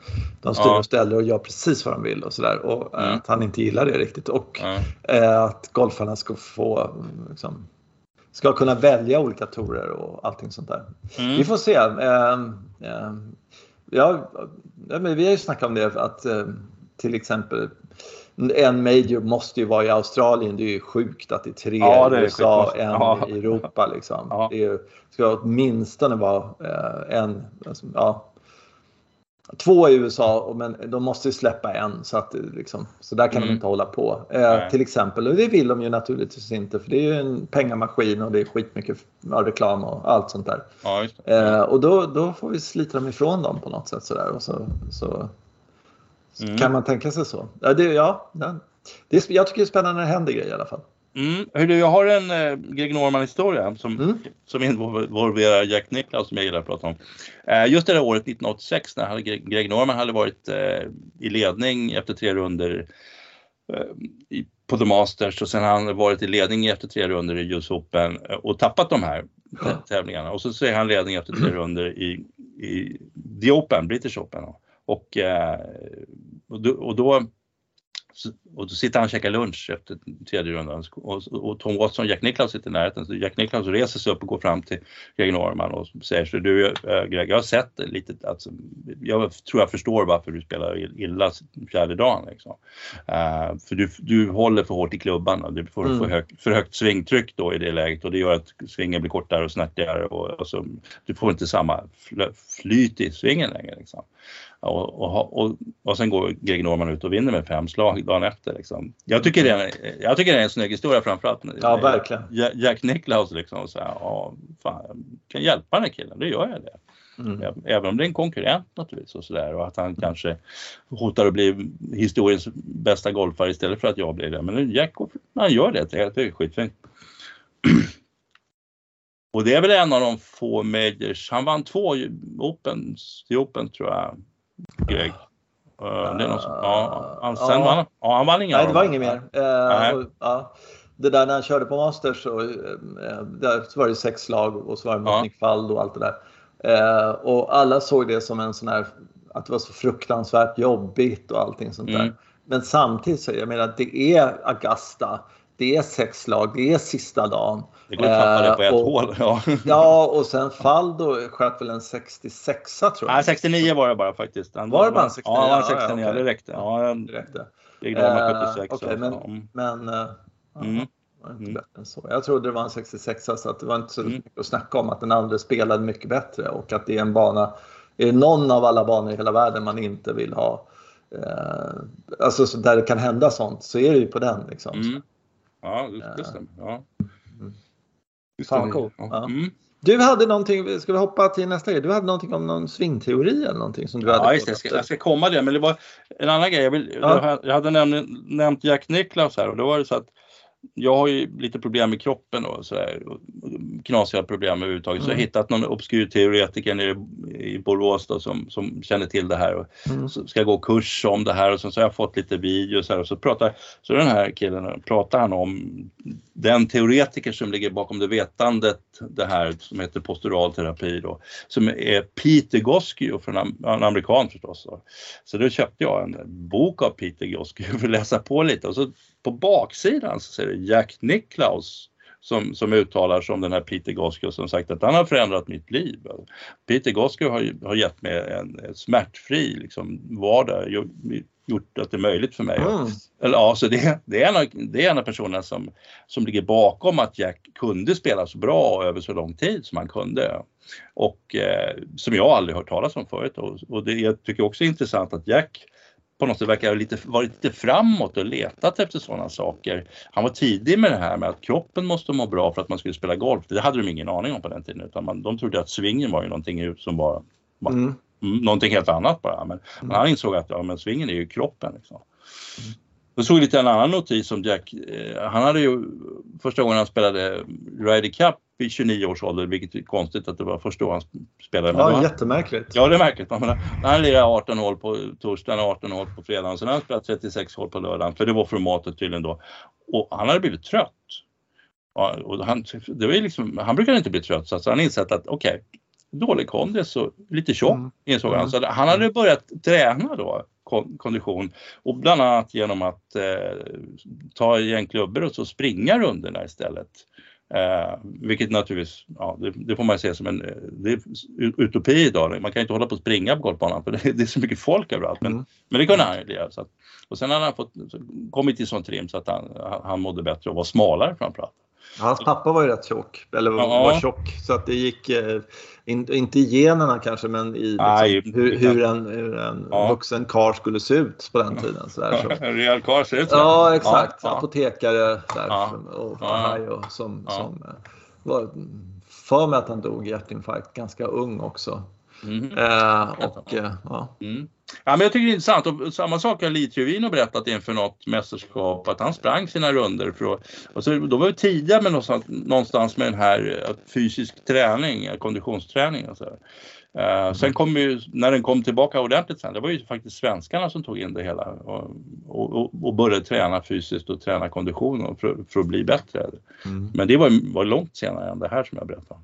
de styr och ställer och gör precis vad de vill och sådär. Och eh, mm. att han inte gillar det riktigt. Och mm. eh, att golfarna ska få liksom, ska kunna välja olika tourer och allting sånt där. Mm. Vi får se. Ehm, ehm, ja, men vi har ju snackat om det att eh, till exempel en major måste ju vara i Australien. Det är ju sjukt att det är tre ja, det är USA, en ja. i Europa. Liksom. Ja. Det är, ska åtminstone vara eh, en, alltså, ja, två i USA, men de måste ju släppa en. Så, att, liksom, så där kan mm. de inte hålla på. Eh, till exempel. Och det vill de ju naturligtvis inte för det är ju en pengamaskin och det är skitmycket reklam och allt sånt där. Ja, eh, och då, då får vi slita dem ifrån dem på något sätt. Så där. Och så, så Mm. Kan man tänka sig så? Ja, det, ja, det är, jag tycker det är spännande när det händer grejer i alla fall. Mm. Hörru, jag har en eh, Greg Norman-historia som, mm. som involverar Jack Nicklaus som jag gillar att prata om. Eh, just det där året 1986 när Greg, Greg Norman hade varit eh, i ledning efter tre runder eh, i, på The Masters och sen har han varit i ledning efter tre runder i US Open eh, och tappat de här tävlingarna och så ser han ledning efter tre runder i, i The Open, British Open. Och, eh, och, då, och då och då sitter han och käkar lunch efter tredje rundan och, och Tom Watson och Jack Nicklaus sitter i närheten. Så Jack Nicklaus reser sig upp och går fram till Greg Norman och säger så du äh, Greg, jag har sett lite, alltså, jag tror jag förstår varför du spelar illa fjärde dagen. Liksom. Uh, för du, du håller för hårt i klubban och du får mm. för, högt, för högt svingtryck då i det läget och det gör att svingen blir kortare och snärtigare och, och så, du får inte samma flyt i svingen längre. Liksom. Och, och, och, och sen går Greg Norman ut och vinner med fem slag dagen efter. Liksom. Jag, tycker det är, jag tycker det är en snygg historia framförallt. Ja, verkligen. Jack Nicklaus liksom. Så här, ja, fan, kan hjälpa den här killen, då gör jag det. Mm. Även om det är en konkurrent naturligtvis och sådär och att han kanske hotar att bli historiens bästa golfare istället för att jag blir det. Men Jack, han gör det, det är skitfint. Och det är väl en av de få majors, han vann två Open, Open tror jag, Greg. Uh, det är någon som, ja, han, sen ja. vann ja, han vann inga Nej, det var inget mer. Uh, ja, det där när han körde på Masters så, där var det sex slag och så var det mot. Nick och allt det där. Och alla såg det som en sån här, att det var så fruktansvärt jobbigt och allting sånt mm. där. Men samtidigt så, jag menar det är Augusta det är sex slag, det är sista dagen. Det går att tappa det på ett och, hål. Ja. ja, och sen Faldo sköt väl en 66 tror jag. Nej, 69 var det bara faktiskt. Han var det bara en 69? Ja, han 69, ja, okay. det räckte. Ja, det räckte. Det uh, 76. Okay, men, mm. men uh, mm. mm. så. Jag trodde det var en 66 så att det var inte så mm. mycket att snacka om att den andra spelade mycket bättre och att det är en bana, är det någon av alla banor i hela världen man inte vill ha eh, alltså där det kan hända sånt så är det ju på den. Liksom. Mm. Ja, det stämmer. Ja. Mm. Fan cool. Ja. Mm. Du hade någonting, ska vi hoppa till nästa grej? Du hade någonting om någon svingteori eller någonting som du ja, hade? Just det. Jag ska, jag ska komma det. Men det var en annan grej. Jag, vill, ja. jag hade nämnt, nämnt Jack Nicklaus här och då var det så att jag har ju lite problem med kroppen och sådär. Knasiga problem överhuvudtaget. Mm. Så jag har mm. hittat någon obskyr teoretiker nere i Borås då, som, som känner till det här. Och mm. ska gå kurs om det här och så, så har jag fått lite videos här och så pratar så den här killen pratar han om den teoretiker som ligger bakom det vetandet, det här som heter postural terapi då, som är Peter Goskio, från en amerikan förstås. Då. Så då köpte jag en bok av Peter Goskio för att läsa på lite och så på baksidan så ser det Jack Nicklaus som, som uttalar sig om den här Peter Goskio som sagt att han har förändrat mitt liv. Peter Goskio har, har gett mig en, en smärtfri liksom, vardag, gjort att det är möjligt för mig. Mm. Eller, ja, så det, det, är en av, det är en av personerna som, som ligger bakom att Jack kunde spela så bra över så lång tid som han kunde. Och eh, som jag aldrig hört talas om förut. Och, och det, jag tycker också är intressant att Jack på något sätt verkar ha lite, varit lite framåt och letat efter sådana saker. Han var tidig med det här med att kroppen måste må bra för att man skulle spela golf. Det hade de ingen aning om på den tiden utan man, de trodde att svingen var ju någonting som var, var mm. Någonting helt annat bara. Men, mm. han insåg att ja, men svingen är ju kroppen. Liksom. Mm. Jag såg lite en annan notis om Jack. Eh, han hade ju första gången han spelade Ryder Cup vid 29 års ålder, vilket är konstigt att det var första gången han spelade. Ja, han, jättemärkligt. Ja, det är märkligt. när han lirade 18 hål på torsdagen, 18 hål på fredagen, sen har han spelat 36 hål på lördagen, för det var formatet tydligen då. Och han hade blivit trött. Ja, och han, det var liksom, han brukar inte bli trött, så han insett att okej, okay, dålig kondis och lite tjock mm. insåg han. Mm. Så han hade börjat träna då kondition och bland annat genom att eh, ta i en klubbor och så springa rundorna istället. Eh, vilket naturligtvis, ja, det, det, får man se som en det är utopi idag. Man kan inte hålla på och springa på golfbanan för det, det är så mycket folk överallt. Men, mm. men det kunde han ju göra. Och sen hade han fått, kommit till sån trim så att han, han mådde bättre och var smalare framförallt. Hans pappa var ju rätt tjock, eller ja. var tjock, så att det gick, eh, in, inte i generna kanske, men i liksom, Nej, hur, hur, en, hur en ja. vuxen karl skulle se ut på den tiden. Så där, så. en rejäl karl ser ut så. Ja, exakt. Ja, Apotekare där, ja. och, ja. som, som eh, var för mig att han dog i hjärtinfarkt ganska ung också. Mm. Eh, och, eh, ja. Mm. Ja, men jag tycker det är intressant och samma sak har Li Trevino berättat inför något mästerskap att han sprang sina runder. För att, och så, då var vi tidiga med någonstans, någonstans med den här eh, fysisk träning, eh, konditionsträning. Och så. Uh, sen kom ju, när den kom tillbaka ordentligt sen, det var ju faktiskt svenskarna som tog in det hela och, och, och började träna fysiskt och träna kondition för, för att bli bättre. Mm. Men det var, var långt senare än det här som jag berättade.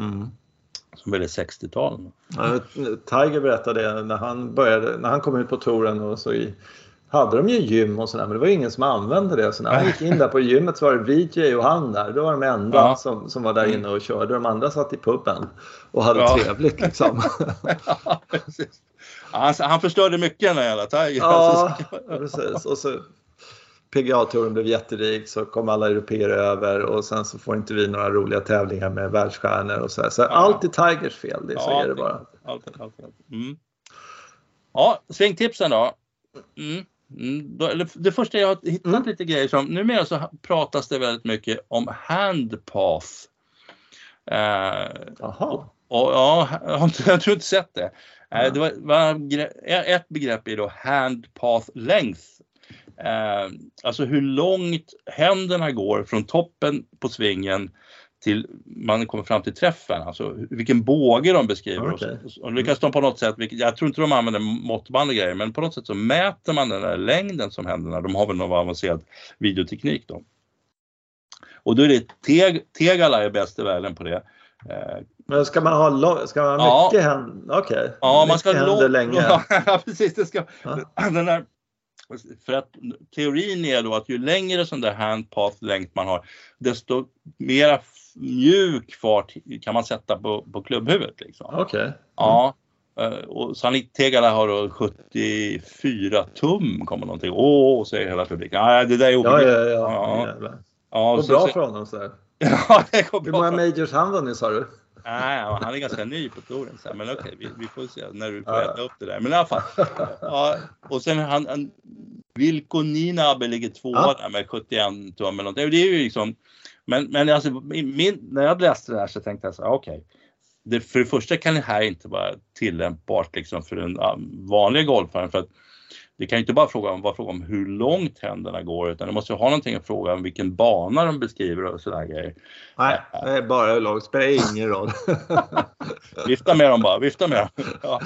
Mm som väl är 60-tal. Ja, Tiger berättade det när han, började, när han kom ut på touren och så i, hade de ju gym och sådär men det var ingen som använde det. Så när han gick in där på gymmet så var det VJ och han där. Då var de enda ja. som, som var där inne och körde. De andra satt i puben och hade ja. trevligt liksom. ja, han, han förstörde mycket när jag Tiger. Ja, precis. Och så PGA-touren blev jätterik så kom alla europeer över och sen så får inte vi några roliga tävlingar med världsstjärnor och så. Här. Så ja. allt är Tigers fel, det, så ja, är det bara. Allt, allt, allt. Mm. Ja, svingtipsen då. Mm. Mm. det första jag har hittat mm. lite grejer som, numera så pratas det väldigt mycket om handpath. Eh, och, och, ja, jag har inte sett det. Eh, det var, var, ett begrepp är då handpath length Eh, alltså hur långt händerna går från toppen på svingen till man kommer fram till träffen, alltså vilken båge de beskriver. Okay. Och, och lyckas de på något sätt, jag tror inte de använder måttband och grejer, men på något sätt så mäter man den där längden som händerna, de har väl någon avancerad videoteknik då. Och då är det Teg, Tegala är bäst i världen på det. Eh, men ska man ha, ska man ha mycket ja. händer? Okej. Okay. Ja, man ska händer länge. Ja, precis. Det ska, ja. Den där för att teorin är då att ju längre sån där handpath längd man har, desto mera mjuk fart kan man sätta på, på klubbhuvudet. Liksom. Okej. Okay. Mm. Ja. Eh, och Sanit Tegala har då 74 tum kommer någonting. Åh, säger hela publiken. Ja, det där är obegripligt. Ja, ja, ja. ja. ja det går bra så, för honom så här. ja, det går bra. Hur många majors han vunnit sa du? Nej, han är ganska ny på touren. Så men okej, okay, vi, vi, får se när du får äta upp det där. Men i alla fall. Ja, och sen han, han Vilko Ninabe ligger tvåa ja. med 71 tum eller någonting. Det är ju liksom, men, men alltså, min, när jag läste det här så tänkte jag så här, okej. Okay, det, för det första kan det här inte vara tillämpbart liksom för den vanliga golfaren. För att det kan ju inte bara fråga om, vara fråga om hur långt händerna går utan det måste ju ha någonting att fråga om vilken bana de beskriver och sådana grejer. Nej, det är bara hur långt, spelar ingen roll. vifta med dem bara, vifta med dem. Ja.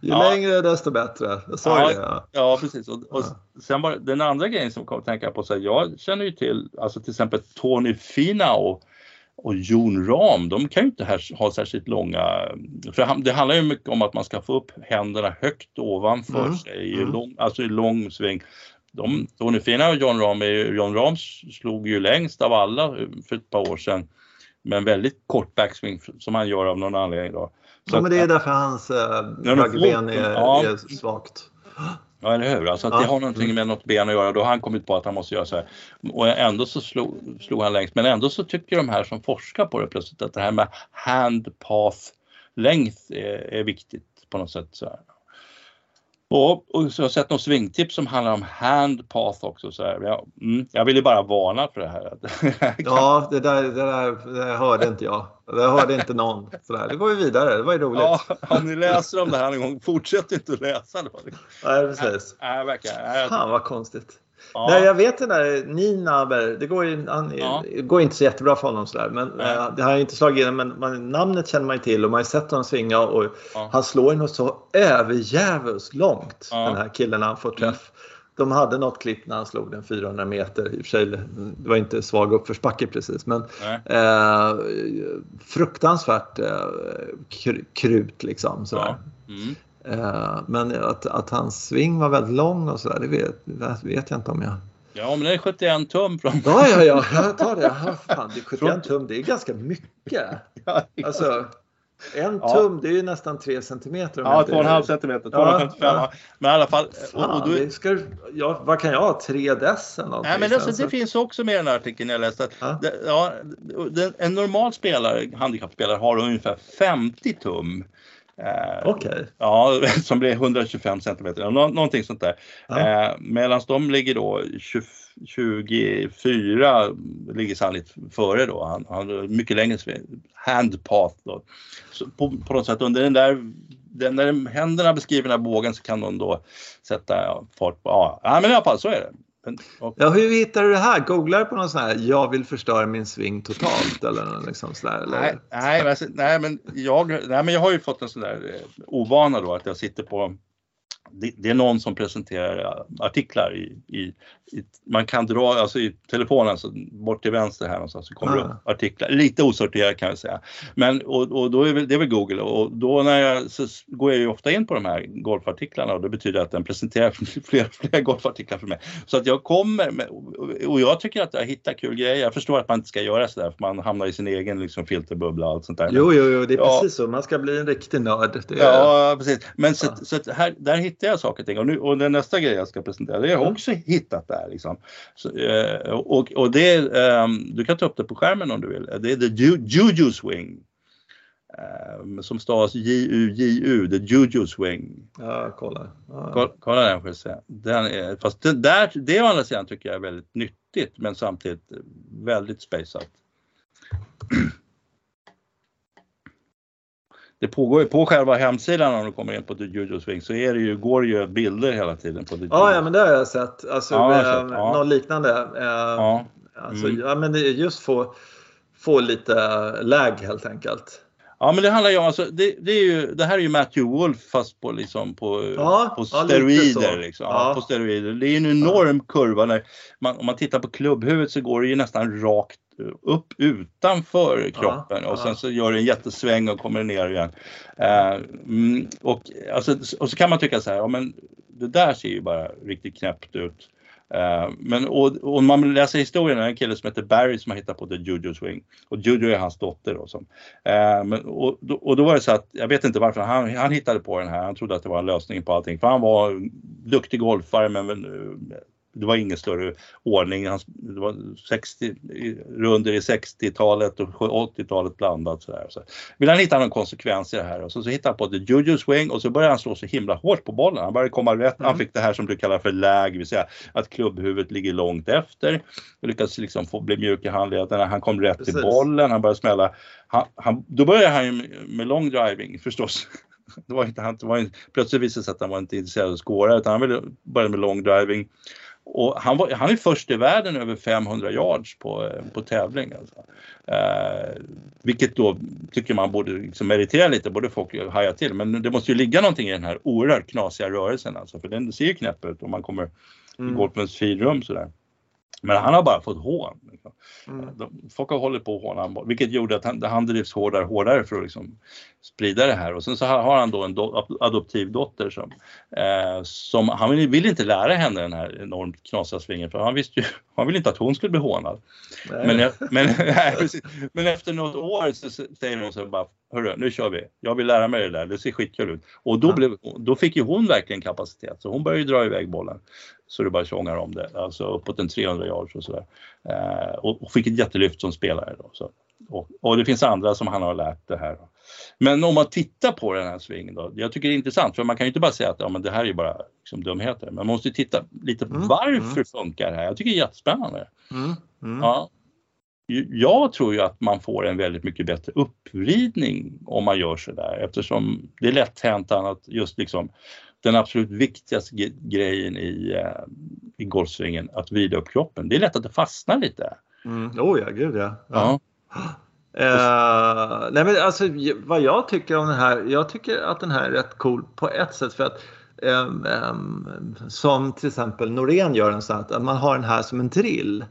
Ju ja. längre desto bättre. Så ja, det, ja. ja, precis. Och, och sen var den andra grejen som kom att tänka på, så här, jag känner ju till alltså till exempel Tony Finau och Jon Ram, de kan ju inte ha särskilt långa, för det handlar ju mycket om att man ska få upp händerna högt ovanför mm. sig, i mm. lång, alltså i lång sving. De, Tony Fina och John Ram, John Ram slog ju längst av alla för ett par år sedan med en väldigt kort backswing som han gör av någon anledning. Då. Så ja, men det är därför hans äh, högerben är, ja, är svagt. Ja, eller hur? Alltså att det har någonting med något ben att göra. Då har han kommit på att han måste göra så här. Och ändå så slog, slog han längst. Men ändå så tycker de här som forskar på det plötsligt att det här med hand path length är, är viktigt på något sätt. Så här. Och, och så har jag sett något svingtips som handlar om hand path också. Så. Jag, mm, jag ville bara varna för det här. ja, det där, det, där, det där hörde inte jag. Det hörde inte någon. Så där. Det går ju vidare, det var ju roligt. Ja, om ni läser om det här en gång, fortsätt inte att läsa. Då. Nej, precis. Nej, verkligen. Fan vad konstigt. Ja. Nej, jag vet den där Ninaber, det går ju han, ja. går inte så jättebra för honom sådär. Men äh, det har inte slagit igenom. Men man, namnet känner man ju till och man har sett honom svinga och ja. han slår ju något så överjävligt långt den här killen när han får träff. Mm. De hade något klipp när han slog den 400 meter. I och för sig, det var inte svag uppförsbacke precis. Men eh, fruktansvärt eh, krut liksom. Sådär. Mm. Eh, men att, att hans sving var väldigt lång och sådär, det vet, vet jag inte om jag... Ja, men det är 71 tum från... Ja, ja, ja, jag tar det. Ja, fan, det är 71 tum, det är ganska mycket. Alltså, en tum, det är ju nästan 3 centimeter. Ja, 2,5 centimeter, 255. Ja, men i alla fall. Fan, och, och du... ska, ja, vad kan jag ha? 3 dess eller? Nej, men alltså, det finns också med i den här artikeln jag läste. Ja. Det, ja, en normal spelare, handikappspelare har ungefär 50 tum. Eh, okay. Ja, som blir 125 centimeter, Nå någonting sånt där. Ja. Eh, Medan de ligger då 20, 24, ligger sannolikt före då. Han, har mycket längre handpath då. Så på, på något sätt under den där den där händerna beskriver den här bågen så kan de då sätta fart på, ja, ja men i alla fall så är det. Men, och... Ja, hur hittar du det här? Googlar på någon sån här “jag vill förstöra min sving totalt” eller liksom sådär? Eller? Nej, nej, men, nej, men jag, nej, men jag har ju fått en sån där eh, ovana då att jag sitter på det, det, är någon som presenterar artiklar i, i, i, man kan dra, alltså i telefonen, alltså bort till vänster här någonstans så kommer det upp artiklar, lite osorterat kan jag säga. Men och, och då är det väl Google och då när jag, så går jag ju ofta in på de här golfartiklarna och det betyder att den presenterar fler, fler golfartiklar för mig. Så att jag kommer med, och jag tycker att jag hittar kul grejer. Jag förstår att man inte ska göra sådär för man hamnar i sin egen liksom, filterbubbla och allt sånt där. Jo, jo, jo, det är ja. precis så. Man ska bli en riktig nörd. Är... Ja, precis. Men så, så att här, där hittar jag saker och ting och, nu, och den nästa grej jag ska presentera, det har jag också hittat där liksom. Så, eh, och, och det, eh, du kan ta upp det på skärmen om du vill. Det är The Juju Swing. Eh, som stavas J-U-J-U, The Juju Swing. Ja, kolla. Ja. Kolla, kolla den får se. Den är, fast det, där, det å andra sidan tycker jag är väldigt nyttigt men samtidigt väldigt spaceat. Det pågår ju på själva hemsidan om du kommer in på The Juju Swing så är det ju, går det ju bilder hela tiden på The Ja, ja men det har jag sett. Alltså ja, jag sett. Ja. något liknande. Eh, ja. Alltså, mm. ja, men det är just få, få lite läg helt enkelt. Ja men det handlar ju om, alltså, det, det, är ju, det här är ju Matthew Wolf fast på, liksom, på, ja, på steroider. Ja, liksom. ja. på steroider. Det är ju en enorm kurva. När man, om man tittar på klubbhuvudet så går det ju nästan rakt upp utanför kroppen och sen så gör det en jättesväng och kommer ner igen. Uh, och, alltså, och så kan man tycka så här, ja men det där ser ju bara riktigt knäppt ut. Uh, men om man läser historien, det är en kille som heter Barry som har hittat på The Juju Swing. Och Juju är hans dotter då. Som, uh, men, och, och då var det så att, jag vet inte varför, han, han hittade på den här, han trodde att det var en lösning på allting. För han var duktig golfare men det var ingen större ordning. Det var 60, runder i 60-talet och 80-talet blandat. Så, där. så vill han hitta någon konsekvens i det här och så, så hittade han på the juju swing och så började han slå så himla hårt på bollen. Han började komma rätt. Mm. Han fick det här som du kallar för det vill säga att klubbhuvudet ligger långt efter. Och lyckades liksom få bli mjuk i handlederna. Han kom rätt Precis. till bollen, han började smälla. Han, han, då började han med, med long driving förstås. Det var inte, han var inte, plötsligt visade det sig att han var inte intresserad av att skåra utan han ville börja med long driving. Och han, var, han är först i världen över 500 yards på, på tävling. Alltså. Eh, vilket då tycker man borde liksom meritera lite, borde folk haja till. Men det måste ju ligga någonting i den här oerhört knasiga rörelsen alltså, för den ser ju knäpp ut om man kommer mm. i golfens finrum sådär. Men han har bara fått hån. Liksom. Mm. Folk har hållit på att håna honom, vilket gjorde att han, han drivs hårdare och hårdare för att liksom sprida det här. Och sen så har han då en do, adoptivdotter som, eh, som han vill, vill, inte lära henne den här enormt knasiga svingen för han visste ju, han ville inte att hon skulle bli hånad. Men, men, men, efter något år så säger hon så bara, hörru nu kör vi, jag vill lära mig det där, det ser skitkul ut. Och då, blev, då fick ju hon verkligen kapacitet så hon började dra iväg bollen så det bara tjongar om det, alltså uppåt en 300 yards och sådär. Eh, och, och, fick ett jättelyft som spelare då. Så. Och, och, det finns andra som han har lärt det här. Men om man tittar på den här svingen då, jag tycker det är intressant för man kan ju inte bara säga att ja, men det här är ju bara liksom, dumheter. Man måste titta lite mm. varför mm. funkar det här? Jag tycker det är jättespännande. Mm. Mm. Ja. Jag tror ju att man får en väldigt mycket bättre uppridning om man gör så där eftersom det är lätt hänt att just liksom den absolut viktigaste grejen i, uh, i golfsvingen, att vrida upp kroppen. Det är lätt att det fastnar lite. Mm. Oh ja, gud ja. ja. ja. Uh, nej men alltså vad jag tycker om den här, jag tycker att den här är rätt cool på ett sätt för att um, um, som till exempel Norén gör en sån att man har den här som en drill.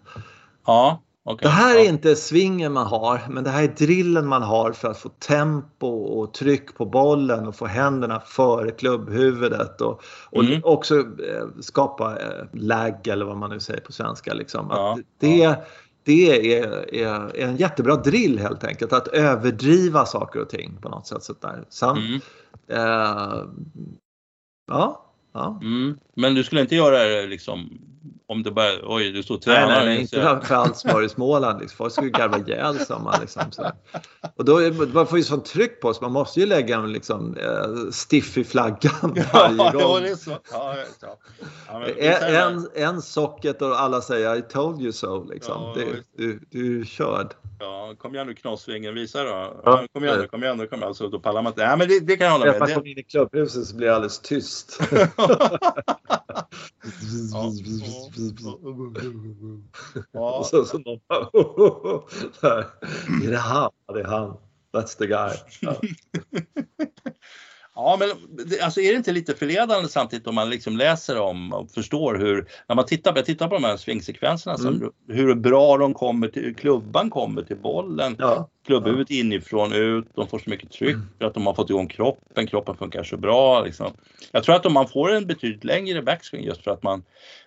Ja. Okay. Det här är inte svingen man har, men det här är drillen man har för att få tempo och tryck på bollen och få händerna före klubbhuvudet och, och mm. också eh, skapa eh, lag eller vad man nu säger på svenska. Liksom. Ja, det, ja. det är, är, är, en jättebra drill helt enkelt, att överdriva saker och ting på något sätt. Sådär. Sen, mm. eh, ja, ja. Mm. Men du skulle inte göra det liksom om det bara, oj du står och tränar. Nej, nej, nej inte för alls var i Småland. Liksom. Folk skulle garva ihjäl sig om man liksom så. Och då, man får ju sånt tryck på sig. Man måste ju lägga en liksom, eh, stiff i flaggan varje ja, gång. det är så. Ja, ja. Ja, en, en socket och alla säger I told you so. Liksom. Ja, det, du, du är körd. Ja, kom igen nu Knassvingen, visa då. Ja, kom igen nu, kom igen nu, kom igen. Alltså, då pallar man inte. Nej, men det, det kan jag hålla med. När man in i klubbhuset så blir det alldeles tyst. ja. Och så, så någon bara, är det han? Ja, det är han. That's the guy. Ja. Ja, men alltså är det inte lite förledande samtidigt om man liksom läser om och förstår hur, när man tittar, jag tittar på de här svingsekvenserna, mm. hur bra de kommer till, klubban kommer till bollen, ja. klubbhuvudet ja. inifrån ut, de får så mycket tryck mm. för att de har fått igång kroppen, kroppen funkar så bra. Liksom. Jag tror att om man får en betydligt längre backswing just för att man,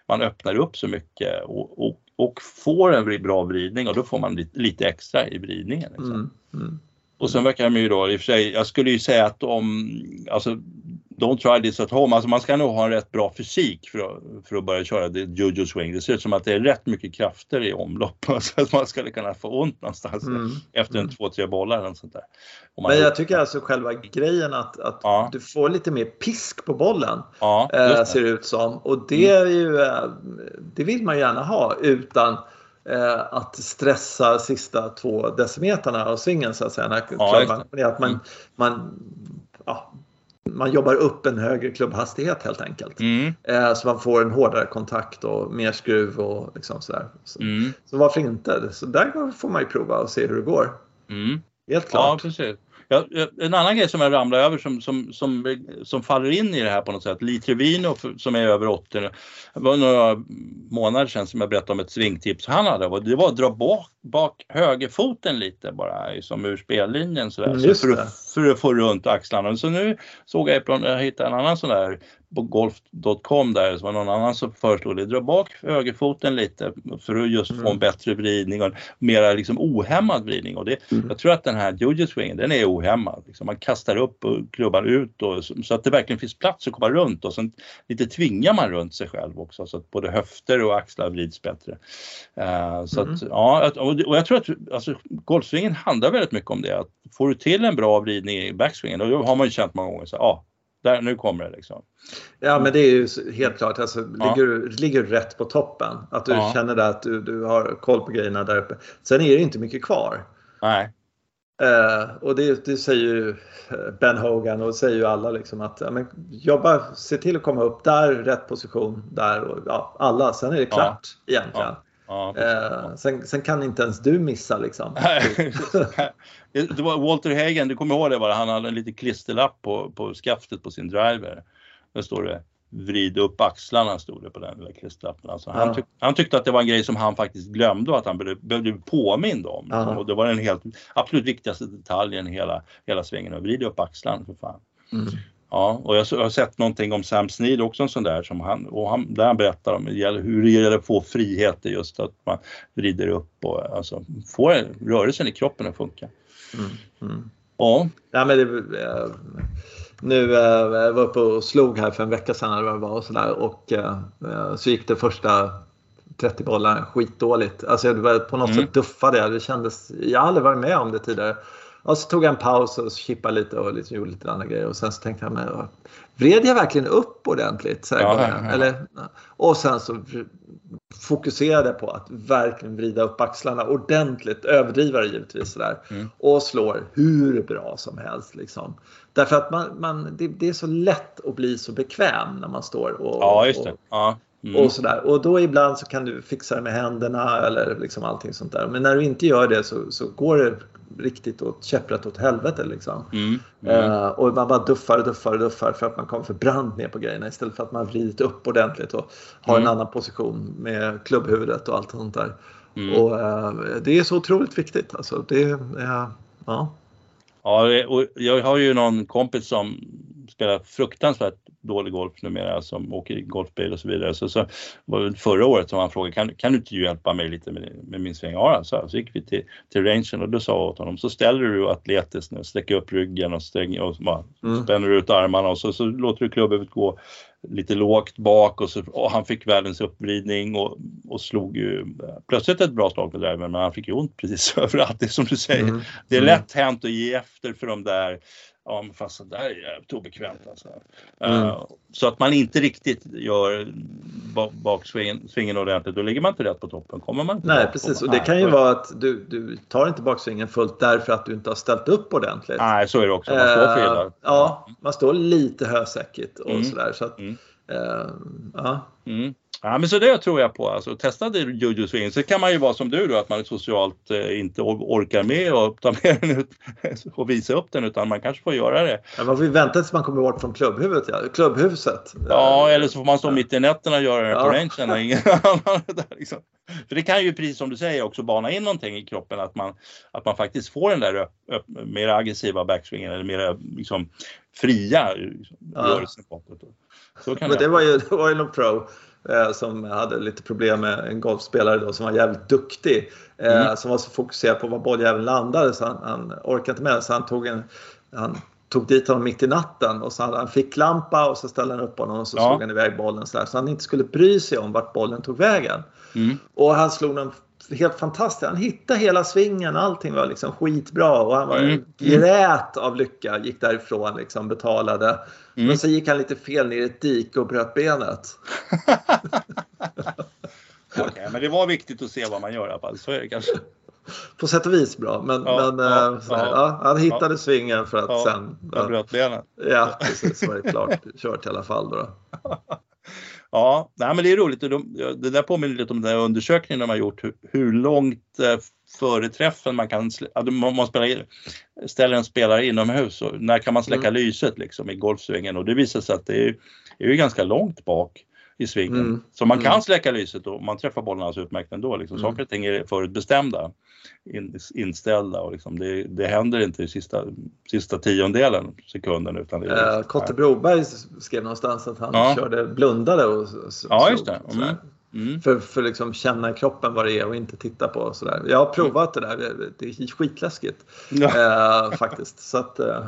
man öppnar upp så mycket och, och, och får en bra vridning och då får man lite, lite extra i vridningen. Liksom. Mm. Och sen verkar de ju då i och för sig, jag skulle ju säga att de, alltså Don't try this at home, alltså man ska nog ha en rätt bra fysik för att, för att börja köra det jojo swing. Det ser ut som att det är rätt mycket krafter i omlopp så att man skulle kunna få ont någonstans mm. efter en mm. två, tre bollar eller sånt där. Men jag tycker alltså själva grejen att, att ja. du får lite mer pisk på bollen ja, äh, ser det ut som och det mm. är ju, äh, det vill man gärna ha utan eh, att stressa sista två decimeterna av svingen så att säga. När ja, att man, mm. man, ja, man jobbar upp en högre klubbhastighet helt enkelt. Mm. Eh, så man får en hårdare kontakt och mer skruv och liksom sådär. Så, mm. så varför inte? Så där får man ju prova och se hur det går. Mm. Helt klart. Ja, precis. Ja, en annan grej som jag ramlar över som, som, som, som faller in i det här på något sätt, Li Trevino som är över 80, det var några månader sedan som jag berättade om ett svingtips han hade. Det var att dra bak, bak högerfoten lite bara som ur spellinjen sådär, mm, så för, att, för att få runt axlarna. Så nu såg jag, jag hittade en annan sån där på golf.com där så var någon annan som föreslog det. Dra bak högerfoten lite för att just få en mm. bättre vridning och mera liksom ohämmad vridning. Och det, mm. Jag tror att den här jojo swingen den är ohämmad. Liksom man kastar upp och klubbar ut och, så att det verkligen finns plats att komma runt och sen lite tvingar man runt sig själv också så att både höfter och axlar vrids bättre. Uh, så mm. att, ja, och jag tror att alltså, golfsvingen handlar väldigt mycket om det. Att får du till en bra vridning i backswingen då har man ju känt många gånger så ja, där, nu kommer det liksom. Ja men det är ju helt klart, alltså, ja. ligger, du, ligger du rätt på toppen, att du ja. känner att du, du har koll på grejerna där uppe. Sen är det inte mycket kvar. Nej. Eh, och det, det, säger ju eh, Ben Hogan och säger ju alla liksom att ja, men jobba, se till att komma upp där, rätt position där och ja, alla. Sen är det klart ja. egentligen. Ja. Eh, sen, sen, kan inte ens du missa liksom. det var Walter Hagen, du kommer ihåg det bara, han hade en liten klisterlapp på, på skaftet på sin driver. Där står det vrid upp axlarna stod det på den lilla klisterlappen. Alltså han, ja. tyck, han, tyckte att det var en grej som han faktiskt glömde och att han behövde, behövde bli påmind om. Ja. Och det var den helt, absolut viktigaste detaljen i hela, hela svängen, att vrida upp axlarna för fan. Mm. Ja, och jag har sett någonting om Sam Snead också en sån där som han, och han, där han berättar om hur det gäller att få frihet, just att man vrider upp och alltså får rörelsen i kroppen att funka. Mm. Mm. Ja. ja men det, äh, nu eh, jag var uppe och slog här för en vecka sedan eller vad det var och sådär och eh, eh så gick det första 30 bollar skitdåligt. Alltså det var på något mm. sätt duffade jag. Det kändes, jag har aldrig varit med om det tidigare. Och så tog jag en paus och chippade lite och liksom gjorde lite andra grejer och sen så tänkte jag men vred jag verkligen upp ordentligt? Så ja, ja, ja. Eller, och sen så fokuserade på att verkligen vrida upp axlarna ordentligt, överdriva det givetvis sådär. Mm. Och slår hur bra som helst liksom. Därför att man, man det, det, är så lätt att bli så bekväm när man står och, ja, just det. Ja. Mm. och sådär. Och då ibland så kan du fixa det med händerna eller liksom allting sånt där. Men när du inte gör det så, så går det riktigt åt käpprätt åt helvete liksom. Mm. Mm. Uh, och man bara duffar och duffar och duffar för att man kommer för brant ner på grejerna istället för att man vridit upp ordentligt och har en mm. annan position med klubbhuvudet och allt sånt där. Mm. Och uh, det är så otroligt viktigt alltså. Det, uh, ja. Ja, och jag har ju någon kompis som spelar fruktansvärt dålig golf numera som åker golfbil och så vidare. Så, så var det förra året som han frågade, kan, kan du inte hjälpa mig lite med, med min sväng? Ja, så, så gick vi till, till rangen och då sa jag åt honom, så ställer du atletiskt nu, sträcker upp ryggen och, stäng, och bara, mm. spänner ut armarna och så, så låter du klubbhuvudet gå lite lågt bak och, så, och han fick världens uppvridning och, och slog ju plötsligt ett bra slag på driven men han fick ju ont precis överallt. Det är som du säger, mm. det är mm. lätt hänt att ge efter för de där Ja, men fast det där är jävligt obekvämt alltså. Mm. Uh, så att man inte riktigt gör baksvingen ordentligt, då ligger man inte rätt på toppen. Kommer man Nej, precis. Och det kan ju vara att du, du tar inte baksvingen fullt därför att du inte har ställt upp ordentligt. Nej, så är det också. Man står fel uh, Ja, man står lite hösäckigt och mm. sådär. Så att, mm. Uh, ja. Mm. Ja, men så det tror jag på. Alltså, testa det Jojo Swing. Så kan man ju vara som du då, att man socialt eh, inte orkar med och ta med den ut och visa upp den utan man kanske får göra det. Ja, man får vänta tills man kommer bort från klubbhuvudet, ja. klubbhuset. Ja, eller så får man stå mitt i nätterna och göra det ja. på rangen ingen annan där liksom. För det kan ju precis som du säger också bana in någonting i kroppen att man, att man faktiskt får den där mer aggressiva backswingen eller mer liksom, fria liksom, ja. rörelsen bakåt. Så kan Men det, det var ju, det var ju någon pro eh, som hade lite problem med en golfspelare då, som var jävligt duktig. Eh, mm. Som var så fokuserad på var bolljäveln landade så han, han orkade inte med så han tog en han tog dit honom mitt i natten och så hade han ficklampa och så ställde han upp honom och så ja. slog han iväg bollen så, där, så han inte skulle bry sig om vart bollen tog vägen. Mm. Och han slog den helt fantastiskt. Han hittade hela svingen, allting var liksom skitbra och han var mm. grät av lycka, gick därifrån, liksom, betalade. Mm. Men så gick han lite fel ner i ett dike och bröt benet. okay, men det var viktigt att se vad man gör i alla fall, så är det kanske. På sätt och vis bra, men, ja, men ja, äh, ja, ja, han hittade svingen för att sen... Han bröt benet. Ja, precis. Så var det klart kört i alla fall. Då. Ja, nej, men det är roligt. Det där påminner lite om den där undersökningen de har gjort. Hur, hur långt eh, före träffen man kan, man, man spelar, ställer en spelare inomhus och när kan man släcka mm. lyset liksom i golfsvingen och det visar sig att det är, är ju ganska långt bak i svingen. Mm. Så man kan mm. släcka lyset och man träffar bollen alldeles utmärkt ändå. Liksom. Mm. Saker och ting är förutbestämda, in, inställda och liksom det, det händer inte i sista, sista tiondelen sekunden. Utan det är, äh, Kotte Broberg skrev någonstans att han ja. körde, blundade och Ja, just det. Mm. Mm. För, för liksom känna i kroppen vad det är och inte titta på sådär. Jag har provat det där, det är skitläskigt ja. eh, faktiskt. Så att, eh,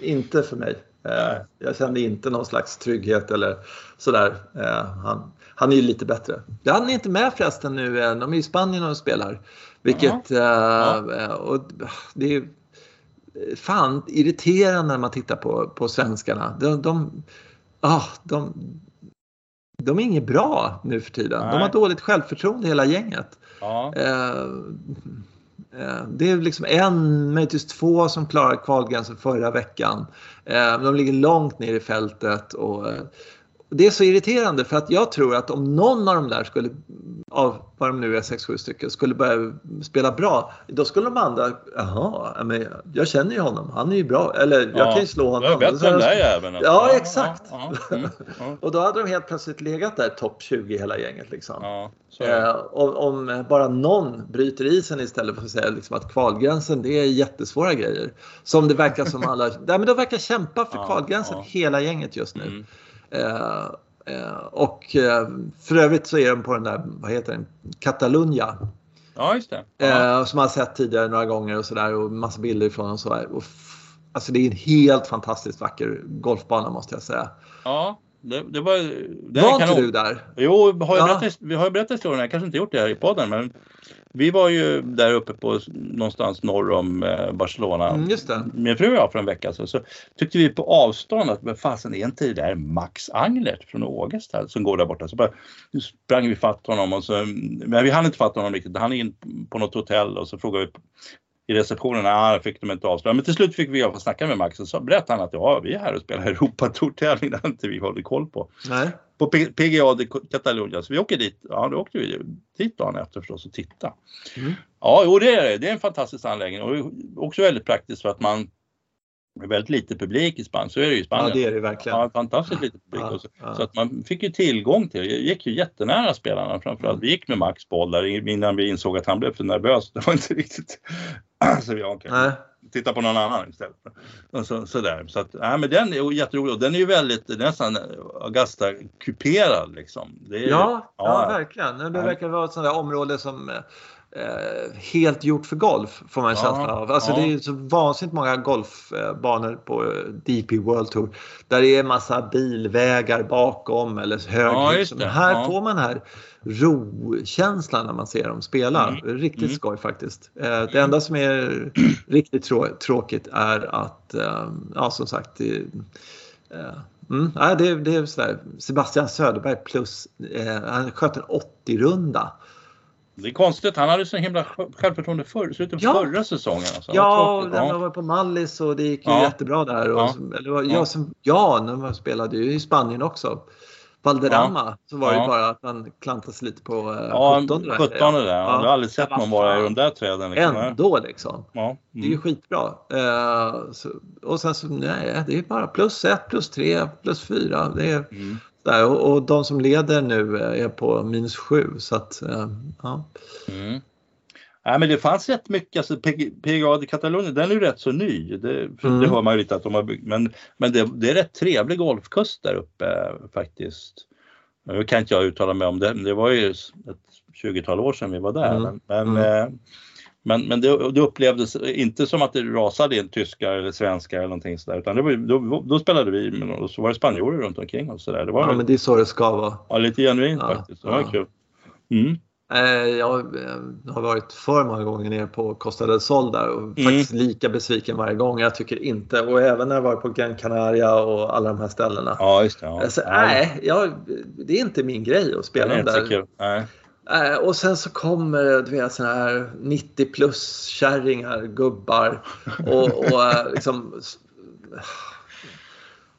inte för mig. Eh, jag kände inte någon slags trygghet eller sådär. Eh, han, han är ju lite bättre. Han är inte med förresten nu, de är i Spanien och spelar. Vilket, ja. och det är fan irriterande när man tittar på, på svenskarna. De, de, ah, de, de är inget bra nu för tiden. Nej. De har dåligt självförtroende hela gänget. Ja. Eh, Eh, det är liksom en, möjligtvis två som klarade kvalgränsen förra veckan. Eh, de ligger långt ner i fältet och eh, det är så irriterande för att jag tror att om någon av de där skulle, av vad de nu är, 6-7 stycken, skulle börja spela bra, då skulle de andra, jaha, men jag känner ju honom, han är ju bra, eller jag Ja. kan ju slå honom. Jag är bättre än dig även. alltså. Ja, exakt. Ja, ja, mm, ja, Och då hade de helt plötsligt legat där topp 20 hela gänget liksom. ja, det. Eh, om, om bara någon bryter isen istället för att säga liksom att kvalgränsen det är jättesvåra grejer. Som det verkar som alla, nej men de verkar kämpa för Ja, kvalgränsen ja. hela gänget just nu. Mm. Eh, eh, och eh, för övrigt så är de på den där, vad heter den, Catalunya. Ja, just det. Ja. Som man har sett tidigare några gånger och sådär och massa bilder ifrån och sådär. Alltså det är en helt fantastiskt vacker golfbana måste jag säga. ja, det, det var... Det Var inte du där? Jo, har jag Ja. berättat, vi har ju berättat historien, jag kanske inte gjort det här i podden, men vi var ju där uppe på någonstans norr om eh, Barcelona. Mm, just det. Min fru och jag för en vecka sedan så tyckte vi på avstånd att men fasen är inte det där Max Anglert från Ågesta som går där borta. Så bara sprang vi fatt honom och så, men vi hann inte fatta honom riktigt. Han är in på något hotell och så frågade vi i receptionen, nej, fick de inte avslöja. Men till slut fick vi i alla fall snacka med Max och så berättade han att ja, vi är här och spelar Europatour-tävling, det har inte vi hållit koll på Nej. på PGA de Catalunya. Så vi åker dit. Ja, då åkte vi dit dagen efter förstås och titta. Mm. Ja, jo, det är det. Det är en fantastisk anläggning och också väldigt praktiskt för att man är väldigt lite publik i Spanien. Så är det ju i Ja Spanien. det är det verkligen. Ja, fantastiskt lite publik. Ja, så, ja. så att man fick ju tillgång till. Jag gick ju jättenära spelarna framförallt. Vi gick med Max boll där innan vi insåg att han blev för nervös. Det var inte riktigt så vi okay. Nej. titta på någon annan istället. Och så, sådär. Så att, nej, men den är jätterolig och den är ju väldigt nästan Augusta-kuperad liksom. Är, Ja, ja, ja. verkligen. Det verkar vara ett sånt där område som eh, helt gjort för golf får man en Ja, känsla av. Alltså ja. det är så vansinnigt många golfbanor på eh, DP World Tour där det är massa bilvägar bakom eller Ja, höghus. det. Men här Ja. får man här ro-känslan när man ser dem spela. Mm. Riktigt Mm. skoj faktiskt. Eh, det enda som är riktigt trå- tråkigt är att, eh, ja som sagt, det, eh, Mm, det, det är. Sebastian Söderberg plus, eh, han sköt en 80-runda. Det är konstigt, han hade så himla självförtroende förr, slutet på Ja. förra säsongen. Alltså. Ja, när man var på Mallis och det gick ju Ja. jättebra där. Och, Ja. eller, Ja. ja. Som, ja, när man spelade ju i Spanien också. Valderrama så var det Ja. bara att han klantade sig lite på eh, Ja, 17 där. 17 där. Jag har Ja. aldrig sett Ja, någon vara i de där träden. Liksom. Ändå liksom. Ja. Det är ju Mm. skitbra. Eh, så, och sen så, nej, det är bara plus ett, plus tre, plus fyra. Det är, Mm. Där. Och, och de som leder nu eh, är på minus sju. Så att, eh, ja. Mm. Nej, men det fanns rätt mycket, alltså PG- PGA de Catalunya, den är ju rätt så ny. Det, Mm. det hör man ju lite att de har byggt, men, men det, det är rätt trevlig golfkust där uppe eh, faktiskt. Nu kan inte jag uttala mig om det, det var ju ett 20-tal år sedan vi var där. Mm. Men, men, Mm. Men, men det, det upplevdes inte som att det rasade in tyskar eller svenskar eller någonting sådär, utan det var, då, då spelade vi men och så var det spanjorer runt omkring och sådär. Ja, men det är så det ska vara. ja, lite genuint Ja, faktiskt. Det var ja. kul. Mm. Eh, Jag eh, har varit för många gånger nere på Costa del Sol där och Mm. faktiskt lika besviken varje gång. Jag tycker inte, och även när jag varit på Gran Canaria och alla de här ställena. Ja, just det. Ja. Alltså, Ja, nej, jag, det är inte min grej att spela är de inte så där. kul. Nej. Eh, och sen så kommer du vet såna här 90 plus kärringar, gubbar och, och eh, liksom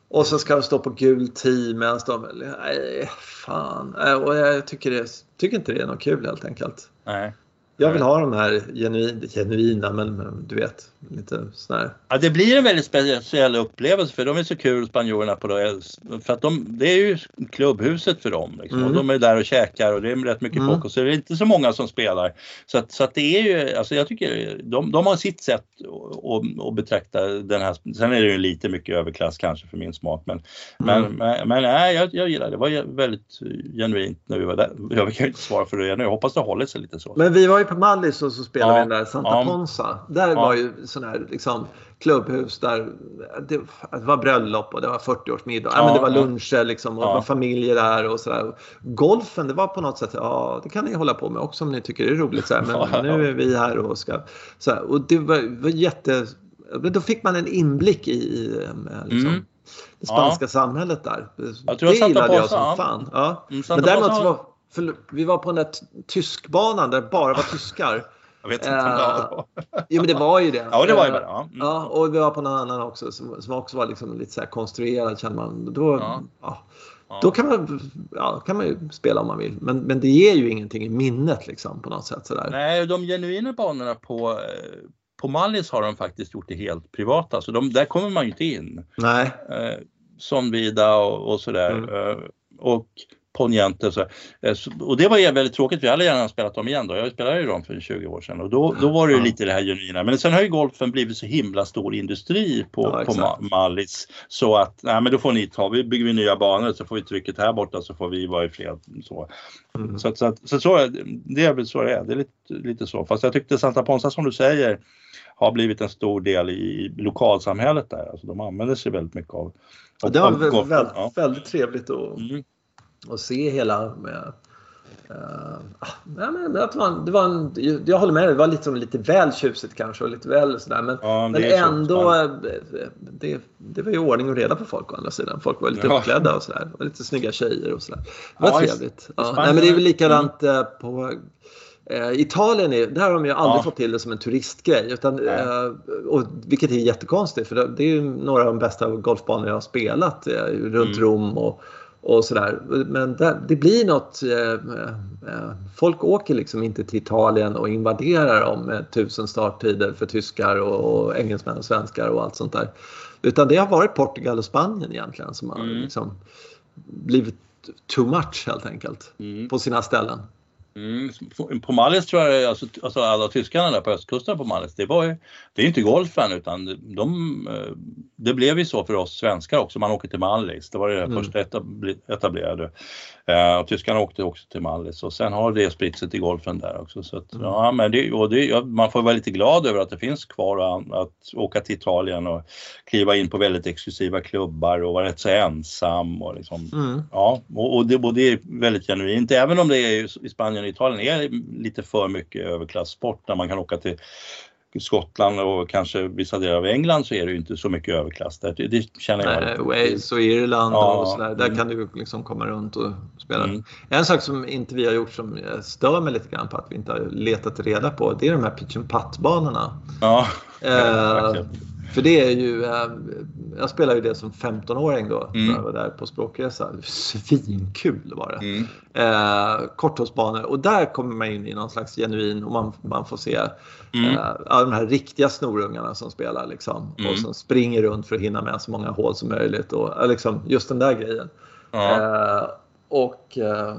och så ska de stå på gul team medan de... Nej, fan. Eh, och jag tycker, det, tycker inte det är något kul helt enkelt. Nej. Jag vill ha de här genuin, genuina, men, men du vet, lite sån här. Ja, det blir en väldigt speciell upplevelse för de är så kul spanjorerna på det. För att de, det är ju klubbhuset för dem. Liksom. Mm. Och de är där och käkar och det är rätt mycket Mm. folk och så är det inte så många som spelar. Så att, så att det är ju, alltså jag tycker de, de har sitt sätt att- betrakta den här. Sen är det ju lite mycket överklass kanske för min smak. Men, men, Mm. men, men nej, jag, jag gillar det. Det var väldigt genuint när vi var där. Jag kan ju inte svara för det nu. Jag hoppas det hållit sig lite så. Men vi var ju på Mallis och så spelade Ja, vi den där Santa ja. Ponsa. Där Ja. var ju sån här liksom, klubbhus där det, det var bröllop och det var 40-årsmiddag. Ja, men det var luncher liksom och det var familjer där och sådär. Golfen, det var på något sätt, ja det kan ni hålla på med också om ni tycker det är roligt. Så här, men nu är vi här och ska... Så här, och det var, var jätte... Då fick man en inblick i, i eh, liksom, Mm. det spanska samhället där. Jag tror det Santa gillade jag som fan. Ja. Mm, Men däremot var, för, vi var på den där tyskbanan där det bara var tyskar. Jag vet inte om det var Jo men det var ju det. Ja det var ju det. Ja. Mm. ja och vi var på någon annan också som, som också var liksom lite så konstruerad känner man. Då, ja. ja. Då kan man, ja, kan man ju spela om man vill. Men, men det ger ju ingenting i minnet liksom på något sätt. Sådär. Nej, de genuina banorna på, eh, på Mallis har de faktiskt gjort det helt privata. Så de, där kommer man ju inte in. Nej. Eh, Sonvida och, och sådär. Mm. Eh, och Poniente. Så, eh, och det var väldigt tråkigt, vi hade gärna spelat dem igen då. Jag spelade ju dem för 20 år sedan och då, då var det ju lite det här genuina. Men sen har ju golfen blivit så himla stor industri på, ja, på Mallis så att nej, men då får ni ta, vi bygger vi nya banor så får vi trycket här borta så får vi vara i fred. Så, mm. så, så, så, så, det är väl så det är, det är lite, lite så. Fast jag tyckte Santa Ponsa som du säger har blivit en stor del i lokalsamhället där. Alltså de använder sig väldigt mycket av, av Det var väldigt, väldigt, väldigt trevligt att mm och se hela med, Uh, ja, men det var, det var en, jag håller med dig, det var lite, lite väl tjusigt kanske och lite väl sådär. Men, ja, men ändå, eh, det, det var ju ordning och reda på folk å andra sidan. Folk var lite ja. uppklädda och sådär. Och lite snygga tjejer och sådär. Det var ja, trevligt. Ja. Nej, men det är väl likadant mm. på eh, Italien, är, där har de ju aldrig fått till det som en turistgrej. Utan, eh, och, vilket är jättekonstigt för det, det är ju några av de bästa golfbanor jag har spelat eh, runt mm. Rom och och sådär. Men det, det blir något, eh, eh, folk åker liksom inte till Italien och invaderar dem med tusen starttider för tyskar och, och engelsmän och svenskar och allt sånt där. Utan det har varit Portugal och Spanien egentligen som har mm. liksom blivit too much helt enkelt mm. på sina ställen. Mm, på Mallis tror jag, alltså, alltså alla tyskarna där på östkusten på Mallis, det var ju, det är inte golfen utan de, eh, det blev ju så för oss svenskar också, man åker till Mallis, det var det mm. första etablerade. Eh, och tyskarna åkte också till Mallis och sen har det spritt sig till golfen där också. Så att, mm. ja, men det, och det, man får vara lite glad över att det finns kvar att, att åka till Italien och kliva in på väldigt exklusiva klubbar och vara rätt så ensam. Och liksom, mm. ja, och, och, det, och det är väldigt genuint, även om det är i Spanien och Italien är lite för mycket överklassport där man kan åka till Skottland och kanske vissa delar av England så är det ju inte så mycket överklass där. Det, det känner jag. Nej, Wales och Irland ja, och sådär. Där mm. kan du liksom komma runt och spela. Mm. En sak som inte vi har gjort som stör mig lite grann på att vi inte har letat reda på det är de här pitch and putt-banorna. Ja, eh, för det är ju, eh, jag spelade ju det som 15-åring då mm. när jag var där på språkresa. Svinkul var det. Mm. Eh, korthållsbanor och där kommer man in i någon slags genuin och man, man får se mm. eh, de här riktiga snorungarna som spelar liksom mm. och som springer runt för att hinna med så många hål som möjligt och liksom just den där grejen. Eh, och eh,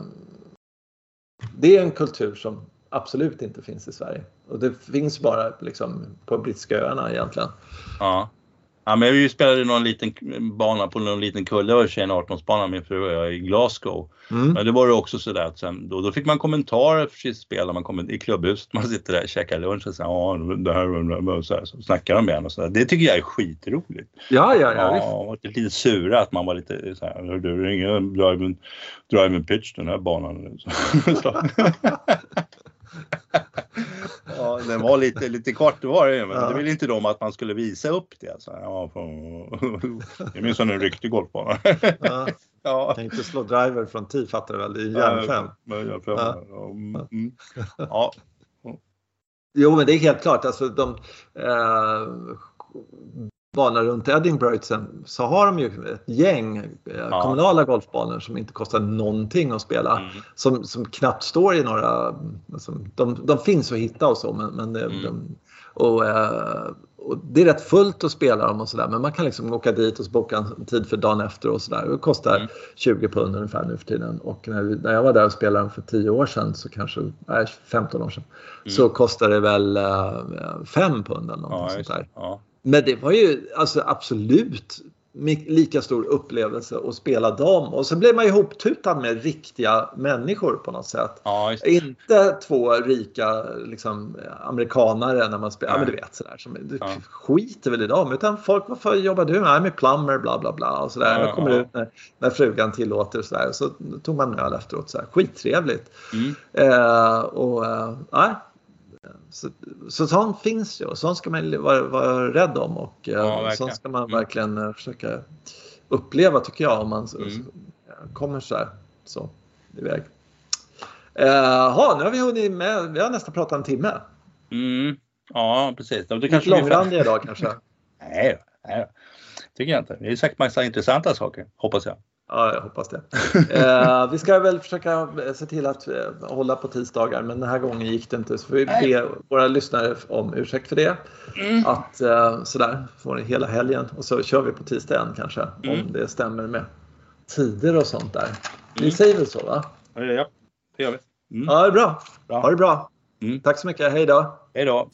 det är en kultur som absolut inte finns i Sverige. Och det finns bara liksom, på brittiska öarna egentligen. Ja. Ja, men vi spelade någon liten bana på någon liten kulle, det var 18-årsbanan, min fru och jag i Glasgow. Mm. Men det var det också sådär att sen, då, då fick man kommentarer för sitt spel när man kom i klubbhuset. Man sitter där och käkar lunch och säger ja det här och så, här, så snackar de med en och så där. Det tycker jag är skitroligt. Ja, ja, ja. ja och lite sura att man var lite så här, du ringer drive, drive pitch den här banan. ja, den var lite, lite kort var det men ja. det ville inte de att man skulle visa upp det. Så, ja, det är minst en riktig golfbana. ja. Ja. Tänkte slå driver från 10 fattar du väl, i järn 5. Ja. Mm. ja. Jo men det är helt klart, alltså de eh, banor runt Edinburgh så har de ju ett gäng eh, ja. kommunala golfbanor som inte kostar någonting att spela. Mm. Som, som knappt står i några... Alltså, de, de finns att hitta och så men, men det, mm. de, och, eh, och, det är rätt fullt att spela dem och sådär men man kan liksom åka dit och boka en tid för dagen efter och sådär. Det kostar mm. 20 pund ungefär nu för tiden och när, när jag var där och spelade dem för 10 år sedan så kanske, nej 15 år sedan, mm. så kostade det väl 5 uh, pund eller något ja, sånt där. Ja. Men det var ju alltså absolut lika stor upplevelse att spela dem. Och så blev man ihoptutad med riktiga människor på något sätt. Ja, Inte två rika liksom, amerikanare när man spelar. Ja, men du vet sådär. Som, du ja. skiter väl i dem. Utan folk, varför jobbar du med? Är plumber, bla bla bla. Och sådär. Ja, jag kommer ut när, när frugan tillåter och sådär. Så tog man öl efteråt. Sådär. Skittrevligt. Mm. Eh, och, eh, så, så sånt finns ju och sånt ska man vara, vara rädd om och ja, sånt ska man mm. verkligen mm. försöka uppleva tycker jag om man mm. kommer så här så iväg. Jaha, nu har vi hunnit med. Vi har nästan pratat en timme. Mm. Ja, precis. Det Lite långrandiga idag kanske? nej, nej, tycker jag inte. Det är säkert massa intressanta saker, hoppas jag. Ja, jag hoppas det. Eh, vi ska väl försöka se till att eh, hålla på tisdagar, men den här gången gick det inte. Så vi ber våra lyssnare om ursäkt för det. Mm. Att eh, sådär, får ni hela helgen och så kör vi på tisdag igen kanske, mm. om det stämmer med tider och sånt där. Ni mm. säger väl så va? Ja, det gör vi. Mm. Ja, det är bra. bra. Ha det bra. Mm. Tack så mycket. Hej då. Hej då.